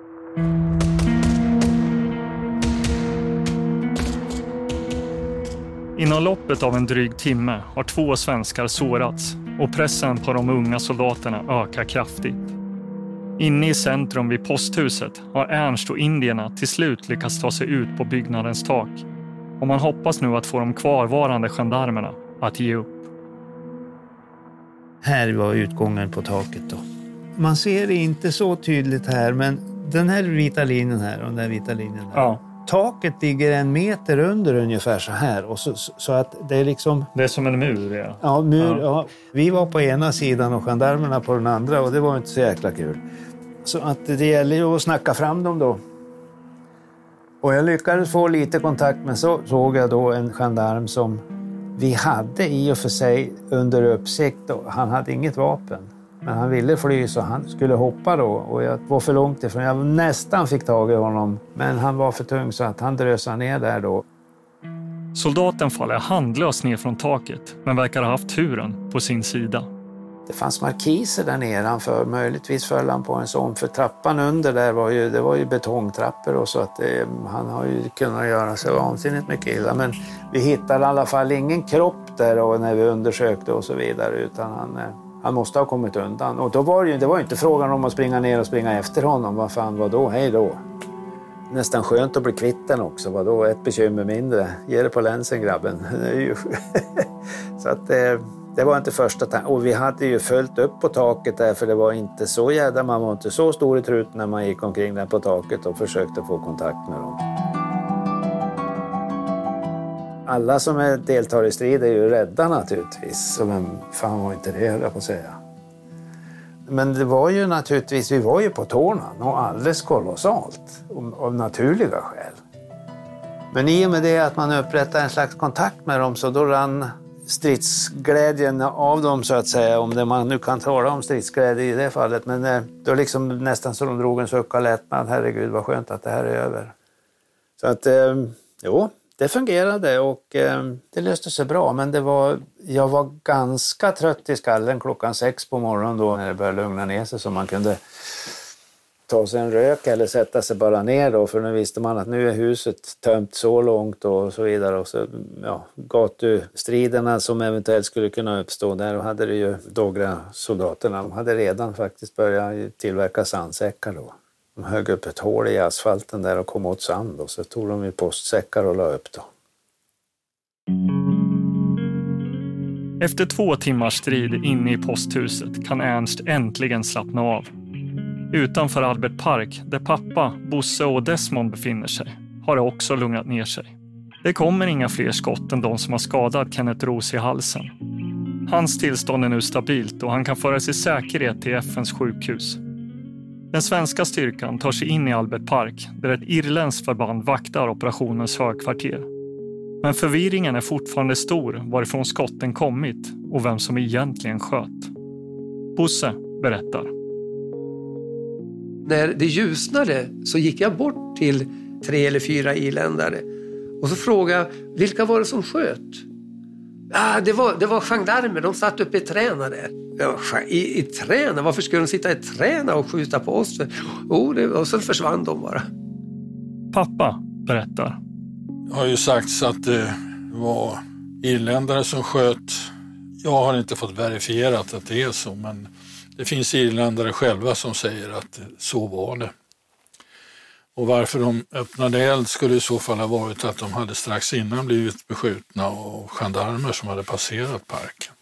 Inom loppet av en dryg timme har två svenskar sårats och pressen på de unga soldaterna ökar kraftigt. Inne i centrum vid posthuset har Ernst och indierna till slut lyckats ta sig ut på byggnadens tak. Och man hoppas nu att få de kvarvarande gendarmerna att ge upp. Här var utgången på taket då. Man ser det inte så tydligt här, men den här vita linjen här och den här vita linjen här. Ja. Taket ligger en meter under ungefär så här. Och så, så att det är liksom... Det är som en mur. Ja. Ja, mur, Ja. ja. Vi var på ena sidan och gendarmerna på den andra och det var inte så jäkla kul. Så att det gäller ju att snacka fram dem då. Och jag lyckades få lite kontakt men så såg jag då en gendarm som vi hade i och för sig under uppsikt. Och han hade inget vapen. Men han ville fly så han skulle hoppa då och jag var för långt ifrån. Jag nästan fick tag i honom men han var för tung så att han drösade ner där då. Soldaten faller handlöst ner från taket men verkar ha haft turen på sin sida. Det fanns markiser där nedanför. Möjligtvis föll han på en sån. För trappan under där var ju, det var ju betongtrappor och så att det, han har ju kunnat göra sig vansinnigt mycket illa. Men vi hittade i alla fall ingen kropp där och när vi undersökte och så vidare utan han, eh, han måste ha kommit undan. Och då var det ju, det var ju inte frågan om att springa ner och springa efter honom. Vad fan vadå. Hej då. Nästan skönt att bli kvitt den också. Vadå, ett bekymmer mindre. Ge det på länsen grabben. <laughs> <laughs> Så att eh, det var inte första tanken. Och vi hade ju följt upp på taket där för det var inte så jädra, man var inte så stor i truten när man gick omkring där på taket och försökte få kontakt med dem. Alla som är, deltar i strid är ju rädda naturligtvis. Så vem fan var inte det, höll jag på att säga. Men det var ju naturligtvis, vi var ju på tårna och alldeles kolossalt. Av, naturliga skäl. Men i och med det att man upprättade en slags kontakt med dem så då rann stridsglädjen av dem så att säga, om det man nu kan tala om stridsglädje i det fallet. Men eh, då liksom nästan så de drog en suck av lättnad. Herregud vad skönt att det här är över. Så att, eh, jo, det fungerade och eh, det löste sig bra. Men det var, jag var ganska trött i skallen klockan sex på morgonen då när det började lugna ner sig så man kunde ta sig en rök eller sätta sig bara ner då för nu visste man att nu är huset tömt så långt och så vidare. Och så, ja, gatustriderna som eventuellt skulle kunna uppstå, där hade det ju Dogra soldaterna, de hade redan faktiskt börjat tillverka sandsäckar då. De högg upp ett hål i asfalten där och kom åt sand och så tog de i postsäckar och la upp då. Efter två timmars strid inne i posthuset kan Ernst äntligen slappna av. Utanför Albert Park, där pappa, Bosse och Desmond befinner sig, har det också lugnat ner sig. Det kommer inga fler skott än de som har skadat Kenneth Roos i halsen. Hans tillstånd är nu stabilt och han kan föras i säkerhet till FNs sjukhus. Den svenska styrkan tar sig in i Albert Park där ett irländskt förband vaktar operationens högkvarter. Men förvirringen är fortfarande stor varifrån skotten kommit och vem som egentligen sköt. Bosse berättar. När det ljusnade så gick jag bort till tre eller fyra irländare och så frågade jag vilka var det som sköt? Ah, det, var, det var gendarmer, de satt uppe i träna där. Ja, i, I träna? Varför skulle de sitta i träna och skjuta på oss? Oh, det, och så försvann de bara. Pappa berättar. Det har ju sagts att det var irländare som sköt. Jag har inte fått verifierat att det är så, men Det finns irländare själva som säger att så var det. Och varför de öppnade eld skulle i så fall ha varit att de hade strax innan blivit beskjutna av gendarmer som hade passerat parken.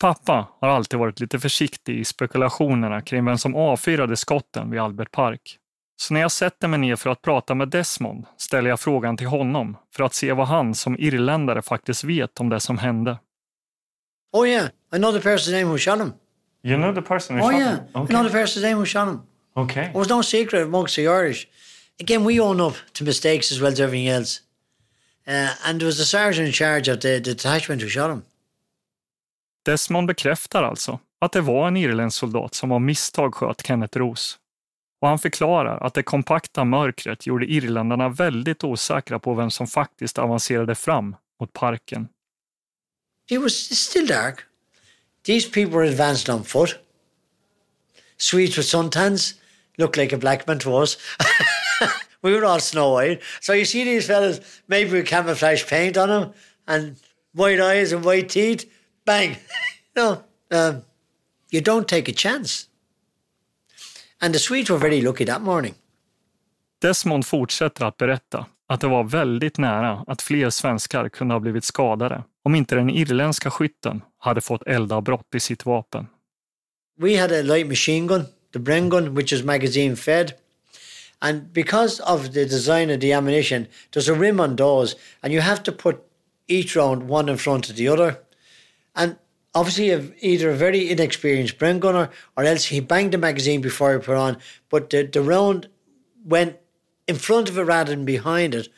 Pappa har alltid varit lite försiktig i spekulationerna kring vem som avfyrade skotten vid Albert Park. Så när jag sätter mig ner för att prata med Desmond ställer jag frågan till honom för att se vad han som irländare faktiskt vet om det som hände. Oh yeah, I know the person's name who shot him. You know the person oh yeah, I know the person's name who shot him. Okay. It was no secret amongst the Irish. Again, we own up to mistakes as well as everything else. Uh, and there was a sergeant in charge of the, the detachment who shot him. Desmond bekräftar alltså att det var en irländsk soldat som av misstag sköt Kenneth Roos. Och han förklarar att det kompakta mörkret gjorde irländarna väldigt osäkra på vem som faktiskt avancerade fram mot parken. It was still dark. These people were advanced on foot. Swedes with suntans looked like a black man to us. <laughs> we were all snow white. So you see these fellas, maybe with camouflage paint on them and white eyes and white teeth. Bang! <laughs> no, um, you don't take a chance. And the Swedes were very lucky that morning. Desmond fortsätter att berätta att det var väldigt nära att fler svenskar kunde ha blivit skadade om inte den irländska skytten hade fått eldavbrott i sitt vapen. We had a light machine gun, the Bren gun, which is magazine fed. And because of the design of the ammunition, there's a rim on those, and you have to put each round one in front of the other. And obviously, either a very inexperienced Bren gunner or else he banged the magazine before he put on, but the, the round went in front of it rather than behind it.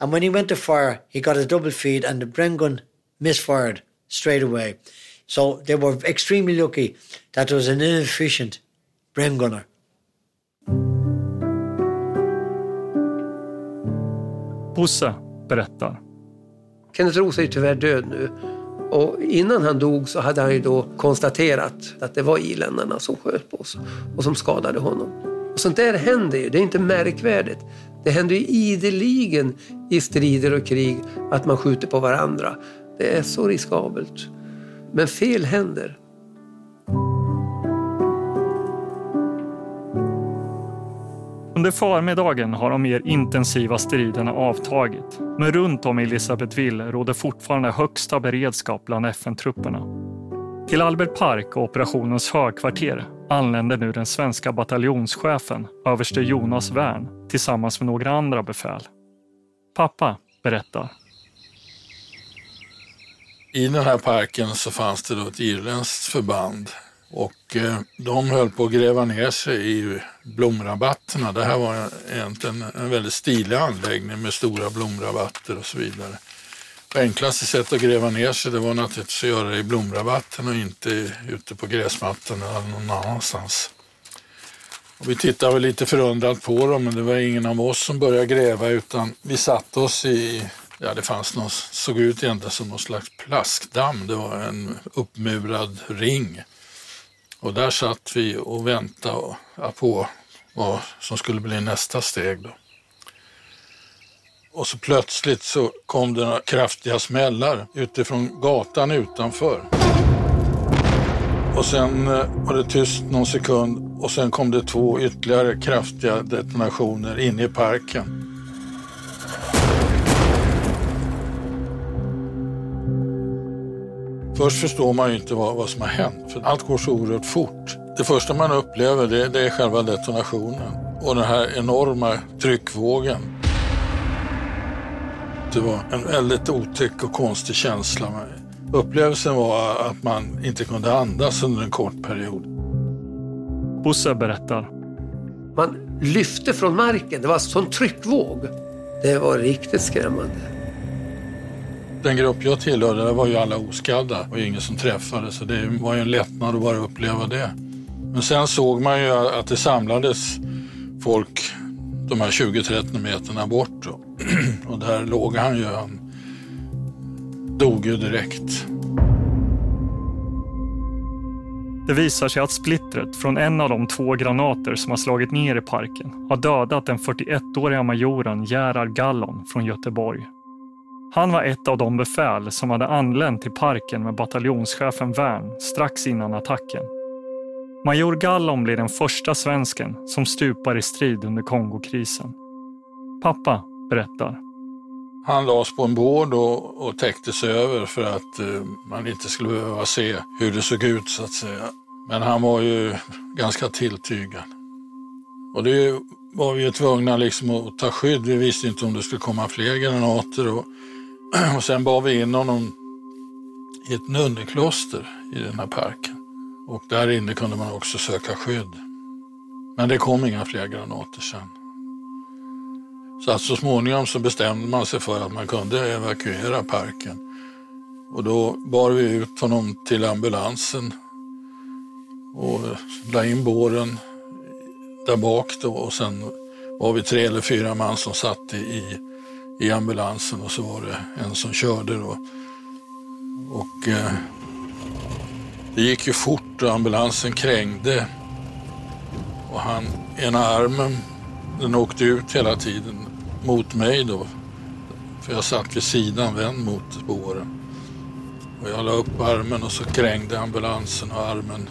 And when he went to fire, he got a double feed, and the Bren gun misfired straight away. So they were extremely lucky that there was an inefficient Bren gunner. Bosse berättar. Kenneth Roos är ju tyvärr död nu. Och innan han dog så hade han ju då konstaterat att det var irländarna som sköt på oss och som skadade honom. Och sånt där händer ju, det är inte märkvärdigt. Det händer ju ideligen i strider och krig att man skjuter på varandra. Det är så riskabelt. Men fel händer. Under förmiddagen har de mer intensiva striderna avtagit, men runt om i Elisabethville råder fortfarande högsta beredskap bland FN-trupperna. Till Albert Park och operationens högkvarter anländer nu den svenska bataljonschefen, överste Jonas Wern, tillsammans med några andra befäl. Pappa berättar. I den här parken så fanns det då ett irländskt förband och eh, de höll på att gräva ner sig i blomrabatterna. Det här var egentligen en väldigt stilig anläggning med stora blomrabatter och så vidare. Det enklaste sättet att gräva ner sig det var naturligtvis att göra det i blomrabatten och inte ute på gräsmattan eller någon annanstans. Och vi tittade väl lite förundrat på dem men det var ingen av oss som började gräva utan vi satte oss i Ja, det fanns någon, såg ut egentligen som någon slags plaskdamm. Det var en uppmurad ring. Och där satt vi och väntade på vad som skulle bli nästa steg. Då. Och så plötsligt så kom det några kraftiga smällar utifrån gatan utanför. Och sen eh, var det tyst någon sekund och sen kom det två ytterligare kraftiga detonationer inne i parken. Först förstår man ju inte vad, vad som har hänt, för allt går så oerhört fort. Det första man upplever det, det är själva detonationen och den här enorma tryckvågen. Det var en väldigt otäck och konstig känsla. Upplevelsen var att man inte kunde andas under en kort period. Bosse berättar. Man lyfte från marken, det var en sån tryckvåg. Det var riktigt skrämmande. Den grupp jag tillhörde där var ju alla oskadda. Det var ju ingen som träffade så det var ju en lättnad att bara uppleva det. Men sen såg man ju att det samlades folk de här 20-30 meterna bort. <clears throat> Och där låg han ju. Han dog ju direkt. Det visar sig att splittret från en av de två granater som har slagit ner i parken har dödat den 41-åriga majoren Gerhard Gallon från Göteborg. Han var ett av de befäl som hade anlänt till parken med bataljonschefen Wern strax innan attacken. Major Gallon blir den första svensken som stupar i strid under Kongokrisen. Pappa berättar. Han lades på en båd och, och täcktes över för att eh, man inte skulle behöva se hur det såg ut så att säga. Men han var ju ganska tilltygad. Och det var vi ju tvungna liksom att ta skydd. Vi visste inte om det skulle komma fler granater. Och, <clears throat> och sen bar vi in honom i ett nunnekloster i den här parken. Och där inne kunde man också söka skydd. Men det kom inga fler granater sen. Så att så småningom så bestämde man sig för att man kunde evakuera parken. Och då bar vi ut honom till ambulansen och la in båren där bak då och sen var vi tre eller fyra man som satt i, i ambulansen och så var det en som körde då. Och eh, det gick ju fort och ambulansen krängde och han, ena armen, den åkte ut hela tiden mot mig då. För jag satt vid sidan, vänd mot spåren. Och jag la upp armen och så krängde ambulansen och armen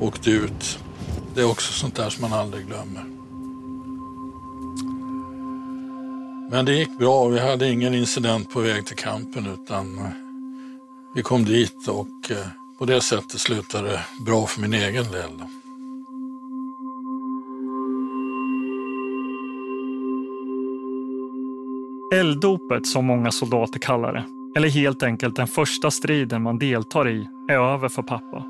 åkte ut. Det är också sånt där som man aldrig glömmer. Men det gick bra. Vi hade ingen incident på väg till kampen utan eh, vi kom dit och eh, på det sättet slutade det bra för min egen del. Elddopet som många soldater kallar det, eller helt enkelt den första striden man deltar i, är över för pappa.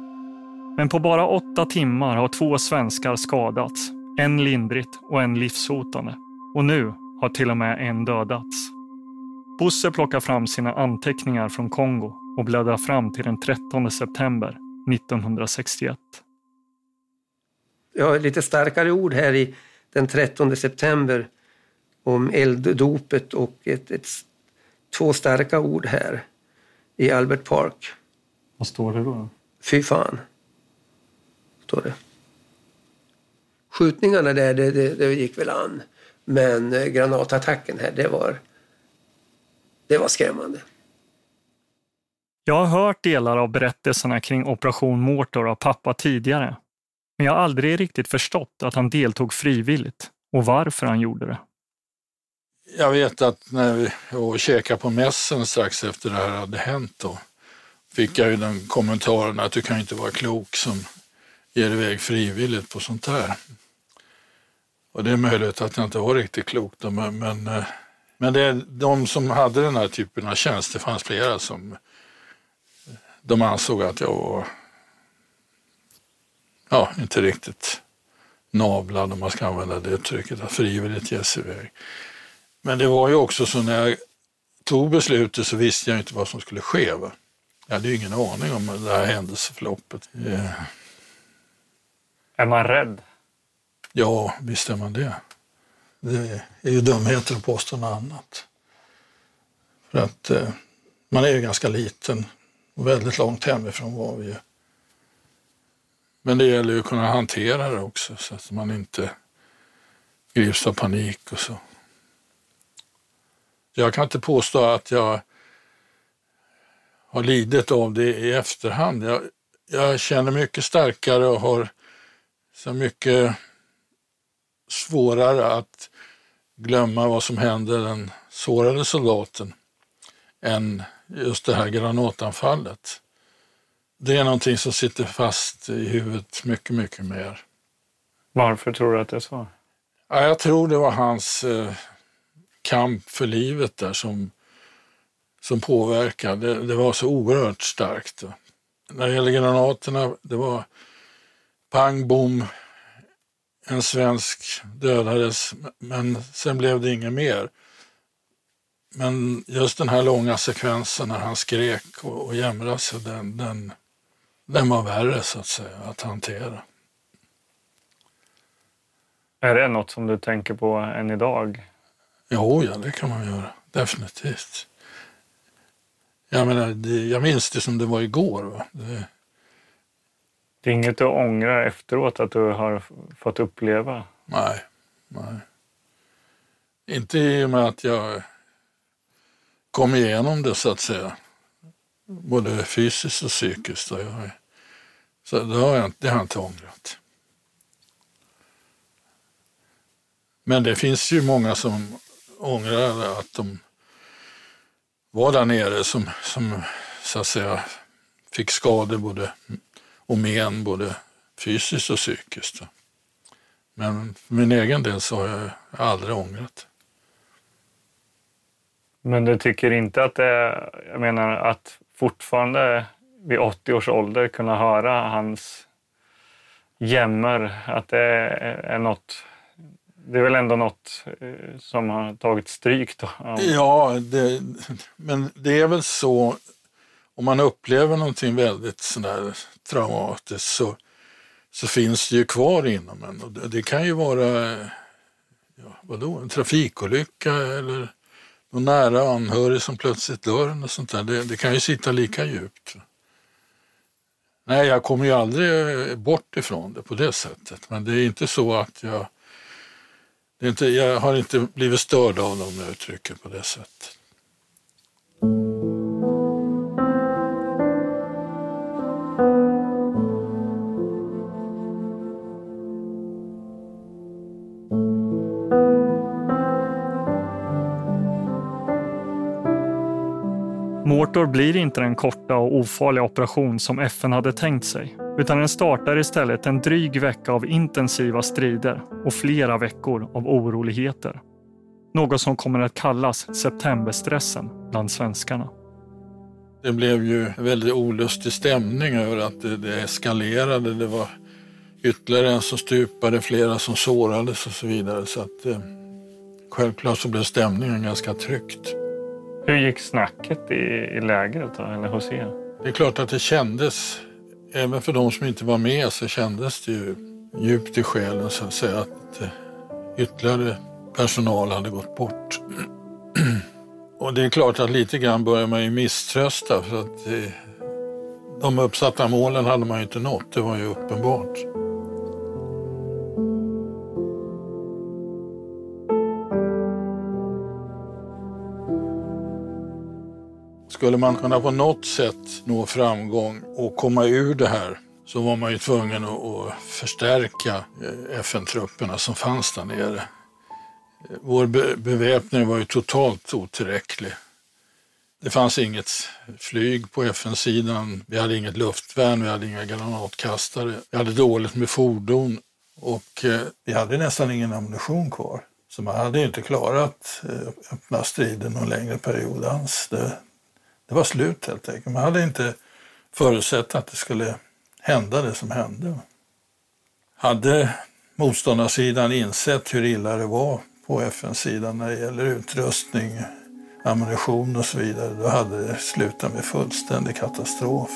Men på bara åtta timmar har två svenskar skadats, en lindrigt och en livshotande. Och nu har till och med en dödats. Bosse plockar fram sina anteckningar från Kongo och bläddrar fram till den 13 september 1961. Jag har lite starkare ord här i den 13 september om elddopet och ett, ett, två starka ord här i Albert Park. Vad står det då? Fy fan, står det. Skjutningarna där, det, det, det gick väl an. Men eh, granatattacken här, det var, det var skrämmande. Jag har hört delar av berättelserna kring Operation Mortor av pappa tidigare. Men jag har aldrig riktigt förstått att han deltog frivilligt och varför han gjorde det. Jag vet att när vi var och käkade på mässen strax efter det här hade hänt då, fick jag ju den kommentaren att du kan inte vara klok som ger iväg frivilligt på sånt här. Och det är möjligt att jag inte var riktigt klok då, men, men, eh, men det är de som hade den här typen av tjänst, det fanns flera som eh, de ansåg att jag var ja, inte riktigt navlad om man ska använda det uttrycket, att frivilligt ge sig iväg. Men det var ju också så när jag tog beslutet så visste jag inte vad som skulle ske. Va? Jag hade ju ingen aning om det här händelseförloppet. Yeah. Är man rädd? Ja, visst är man det. Det är ju dumheter att påstå något annat. För att eh, man är ju ganska liten och väldigt långt hemifrån var vi ju. Men det gäller ju att kunna hantera det också så att man inte grips av panik och så. Jag kan inte påstå att jag har lidit av det i efterhand. Jag, jag känner mycket starkare och har så mycket svårare att glömma vad som hände den sårade soldaten än just det här granatanfallet. Det är någonting som sitter fast i huvudet mycket, mycket mer. Varför tror du att det är så? Ja, jag tror det var hans eh, kamp för livet där som, som påverkade. Det, det var så oerhört starkt. När det gäller granaterna, det var pang bom, en svensk dödades, men sen blev det inget mer. Men just den här långa sekvensen när han skrek och, och jämrade sig, den, den, den var värre så att säga att hantera. Är det något som du tänker på än idag? Jo, ja, det kan man göra. Definitivt. Jag menar, det, jag minns det som det var igår. Va? Det det är inget du ångrar efteråt att du har fått uppleva? Nej, nej. Inte i och med att jag kom igenom det så att säga. Både fysiskt och psykiskt. Jag Så det har jag, det har jag inte ångrat. Men det finns ju många som ångrar att de var där nere som, som så att säga fick skador både, och men både fysiskt och psykiskt. Men för min egen del så har jag aldrig ångrat. Men du tycker inte att det jag menar att fortfarande vid 80 års ålder kunna höra hans jämmer, att det är något det är väl ändå något eh, som har tagit stryk då? Ja, det, men det är väl så om man upplever någonting väldigt sådär traumatiskt så, så finns det ju kvar inom en. Och det, det kan ju vara ja, vadå, en trafikolycka eller någon nära anhörig som plötsligt dör. Och sånt där. Det, det kan ju sitta lika djupt. Nej, jag kommer ju aldrig bort ifrån det på det sättet. Men det är inte så att jag det är inte, jag har inte blivit störd av dem, om jag uttrycker på det sättet. Mortor blir inte den korta och ofarliga operation som FN hade tänkt sig, utan den startar istället en dryg vecka av intensiva strider och flera veckor av oroligheter. Något som kommer att kallas septemberstressen bland svenskarna. Det blev ju en väldigt olustig stämning över att det, det eskalerade. Det var ytterligare en som stupade, flera som sårades och så vidare. Så att, eh, självklart så blev stämningen ganska tryckt. Hur gick snacket i, i lägret då, eller hos er? Det är klart att det kändes, även för de som inte var med, så kändes det ju djupt i själen så att säga att eh, ytterligare personal hade gått bort. <clears throat> Och det är klart att lite grann börjar man ju misströsta för att eh, de uppsatta målen hade man ju inte nått, det var ju uppenbart. Skulle man kunna på något sätt nå framgång och komma ur det här så var man ju tvungen att förstärka eh, FN-trupperna som fanns där nere. Eh, vår beväpning var ju totalt otillräcklig. Det fanns inget flyg på FN-sidan, vi hade inget luftvärn, vi hade inga granatkastare, vi hade dåligt med fordon och eh, vi hade nästan ingen ammunition kvar. Så man hade inte klarat öppna striden någon längre period alls. Det, det var slut helt enkelt. Man hade inte förutsett att det skulle hända det som hände. Hade motståndarsidan insett hur illa det var på FN-sidan när det gäller utrustning, ammunition och så vidare, då hade det slutat med fullständig katastrof.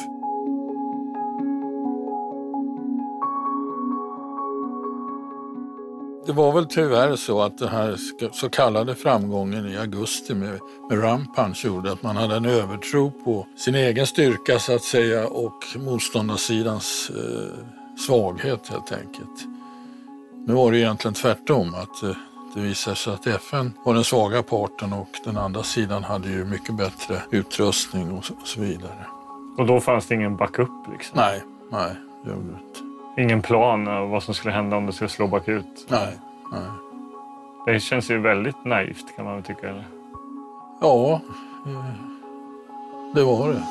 Det var väl tyvärr så att den här så kallade framgången i augusti med, med Rampunch gjorde att man hade en övertro på sin egen styrka så att säga och motståndarsidans eh, svaghet helt enkelt. Nu var det egentligen tvärtom, att eh, det visade sig att FN var den svaga parten och den andra sidan hade ju mycket bättre utrustning och så, och så vidare. Och då fanns det ingen backup? Liksom. Nej, nej, det gjorde det inte. Ingen plan av vad som skulle hända om det skulle slå bakut? Nej, nej. Det känns ju väldigt naivt kan man väl tycka. Eller? Ja, eh, det var det.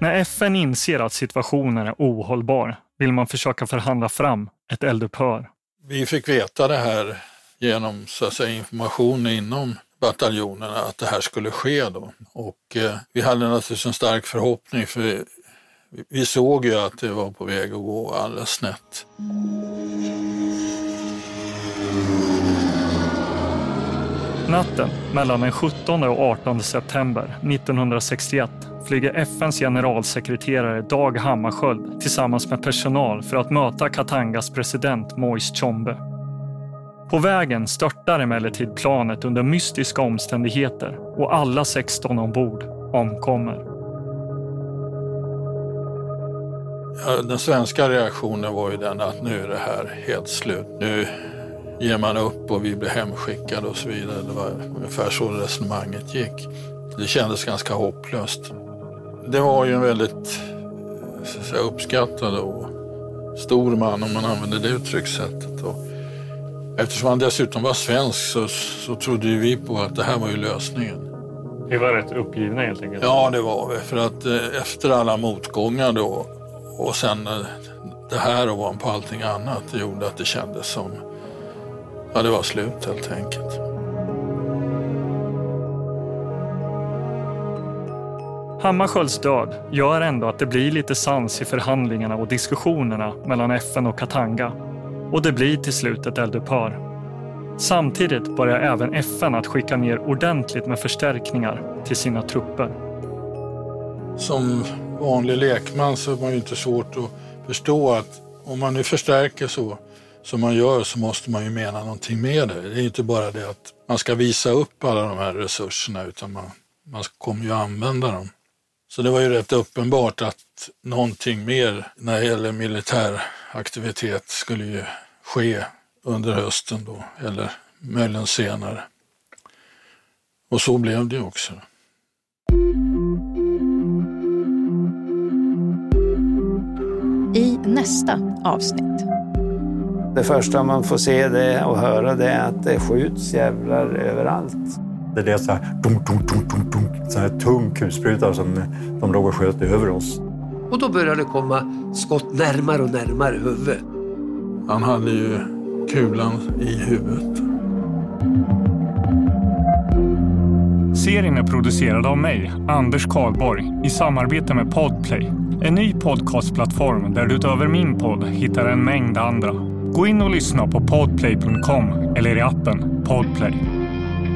När FN inser att situationen är ohållbar vill man försöka förhandla fram ett eldupphör. Vi fick veta det här genom så att säga, information inom bataljonerna att det här skulle ske då. Och eh, vi hade naturligtvis en stark förhoppning för vi såg ju att det var på väg att gå alldeles snett. Natten mellan den 17 och 18 september 1961 flyger FNs generalsekreterare Dag Hammarskjöld tillsammans med personal för att möta Katangas president Moise Tshombe. På vägen störtar emellertid planet under mystiska omständigheter och alla 16 ombord omkommer. Den svenska reaktionen var ju den att nu är det här helt slut. Nu ger man upp och vi blir hemskickade och så vidare. Det var ungefär så resonemanget gick. Det kändes ganska hopplöst. Det var ju en väldigt säga, uppskattad och stor man om man använder det uttryckssättet. Och eftersom han dessutom var svensk så, så trodde vi på att det här var ju lösningen. Vi var rätt uppgivna helt enkelt. Ja, det var vi. För att eh, efter alla motgångar då och sen eh, det här ovanpå allting annat gjorde att det kändes som ja, det var slut helt enkelt. Hammarskjölds död gör ändå att det blir lite sans i förhandlingarna och diskussionerna mellan FN och Katanga. Och det blir till slut ett eldupphör. Samtidigt börjar även FN att skicka ner ordentligt med förstärkningar till sina trupper. Som vanlig lekman så är man ju inte svårt att förstå att om man nu förstärker så som man gör så måste man ju mena någonting med det. Det är inte bara det att man ska visa upp alla de här resurserna utan man, man kommer ju använda dem. Så det var ju rätt uppenbart att någonting mer när det gäller militär aktivitet skulle ju ske under hösten då, eller möjligen senare. Och så blev det ju också. I nästa avsnitt. Det första man får se det och höra det är att det skjuts jävlar överallt. Det är så här, dunk, dunk, dunk, dunk, dunk, så här tung kulspruta som de låg och sköt över oss. Och då började det komma skott närmare och närmare huvudet. Han hade ju kulan i huvudet. Serien är producerad av mig, Anders Karlborg, i samarbete med Podplay. En ny podcastplattform där du utöver min podd hittar en mängd andra. Gå in och lyssna på podplay.com eller i appen Podplay.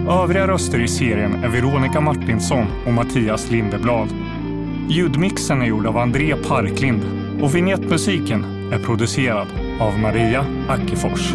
Övriga röster i serien är Veronica Martinsson och Mattias Lindeblad. Ljudmixen är gjord av André Parklind och vignettmusiken är producerad av Maria Ackefors.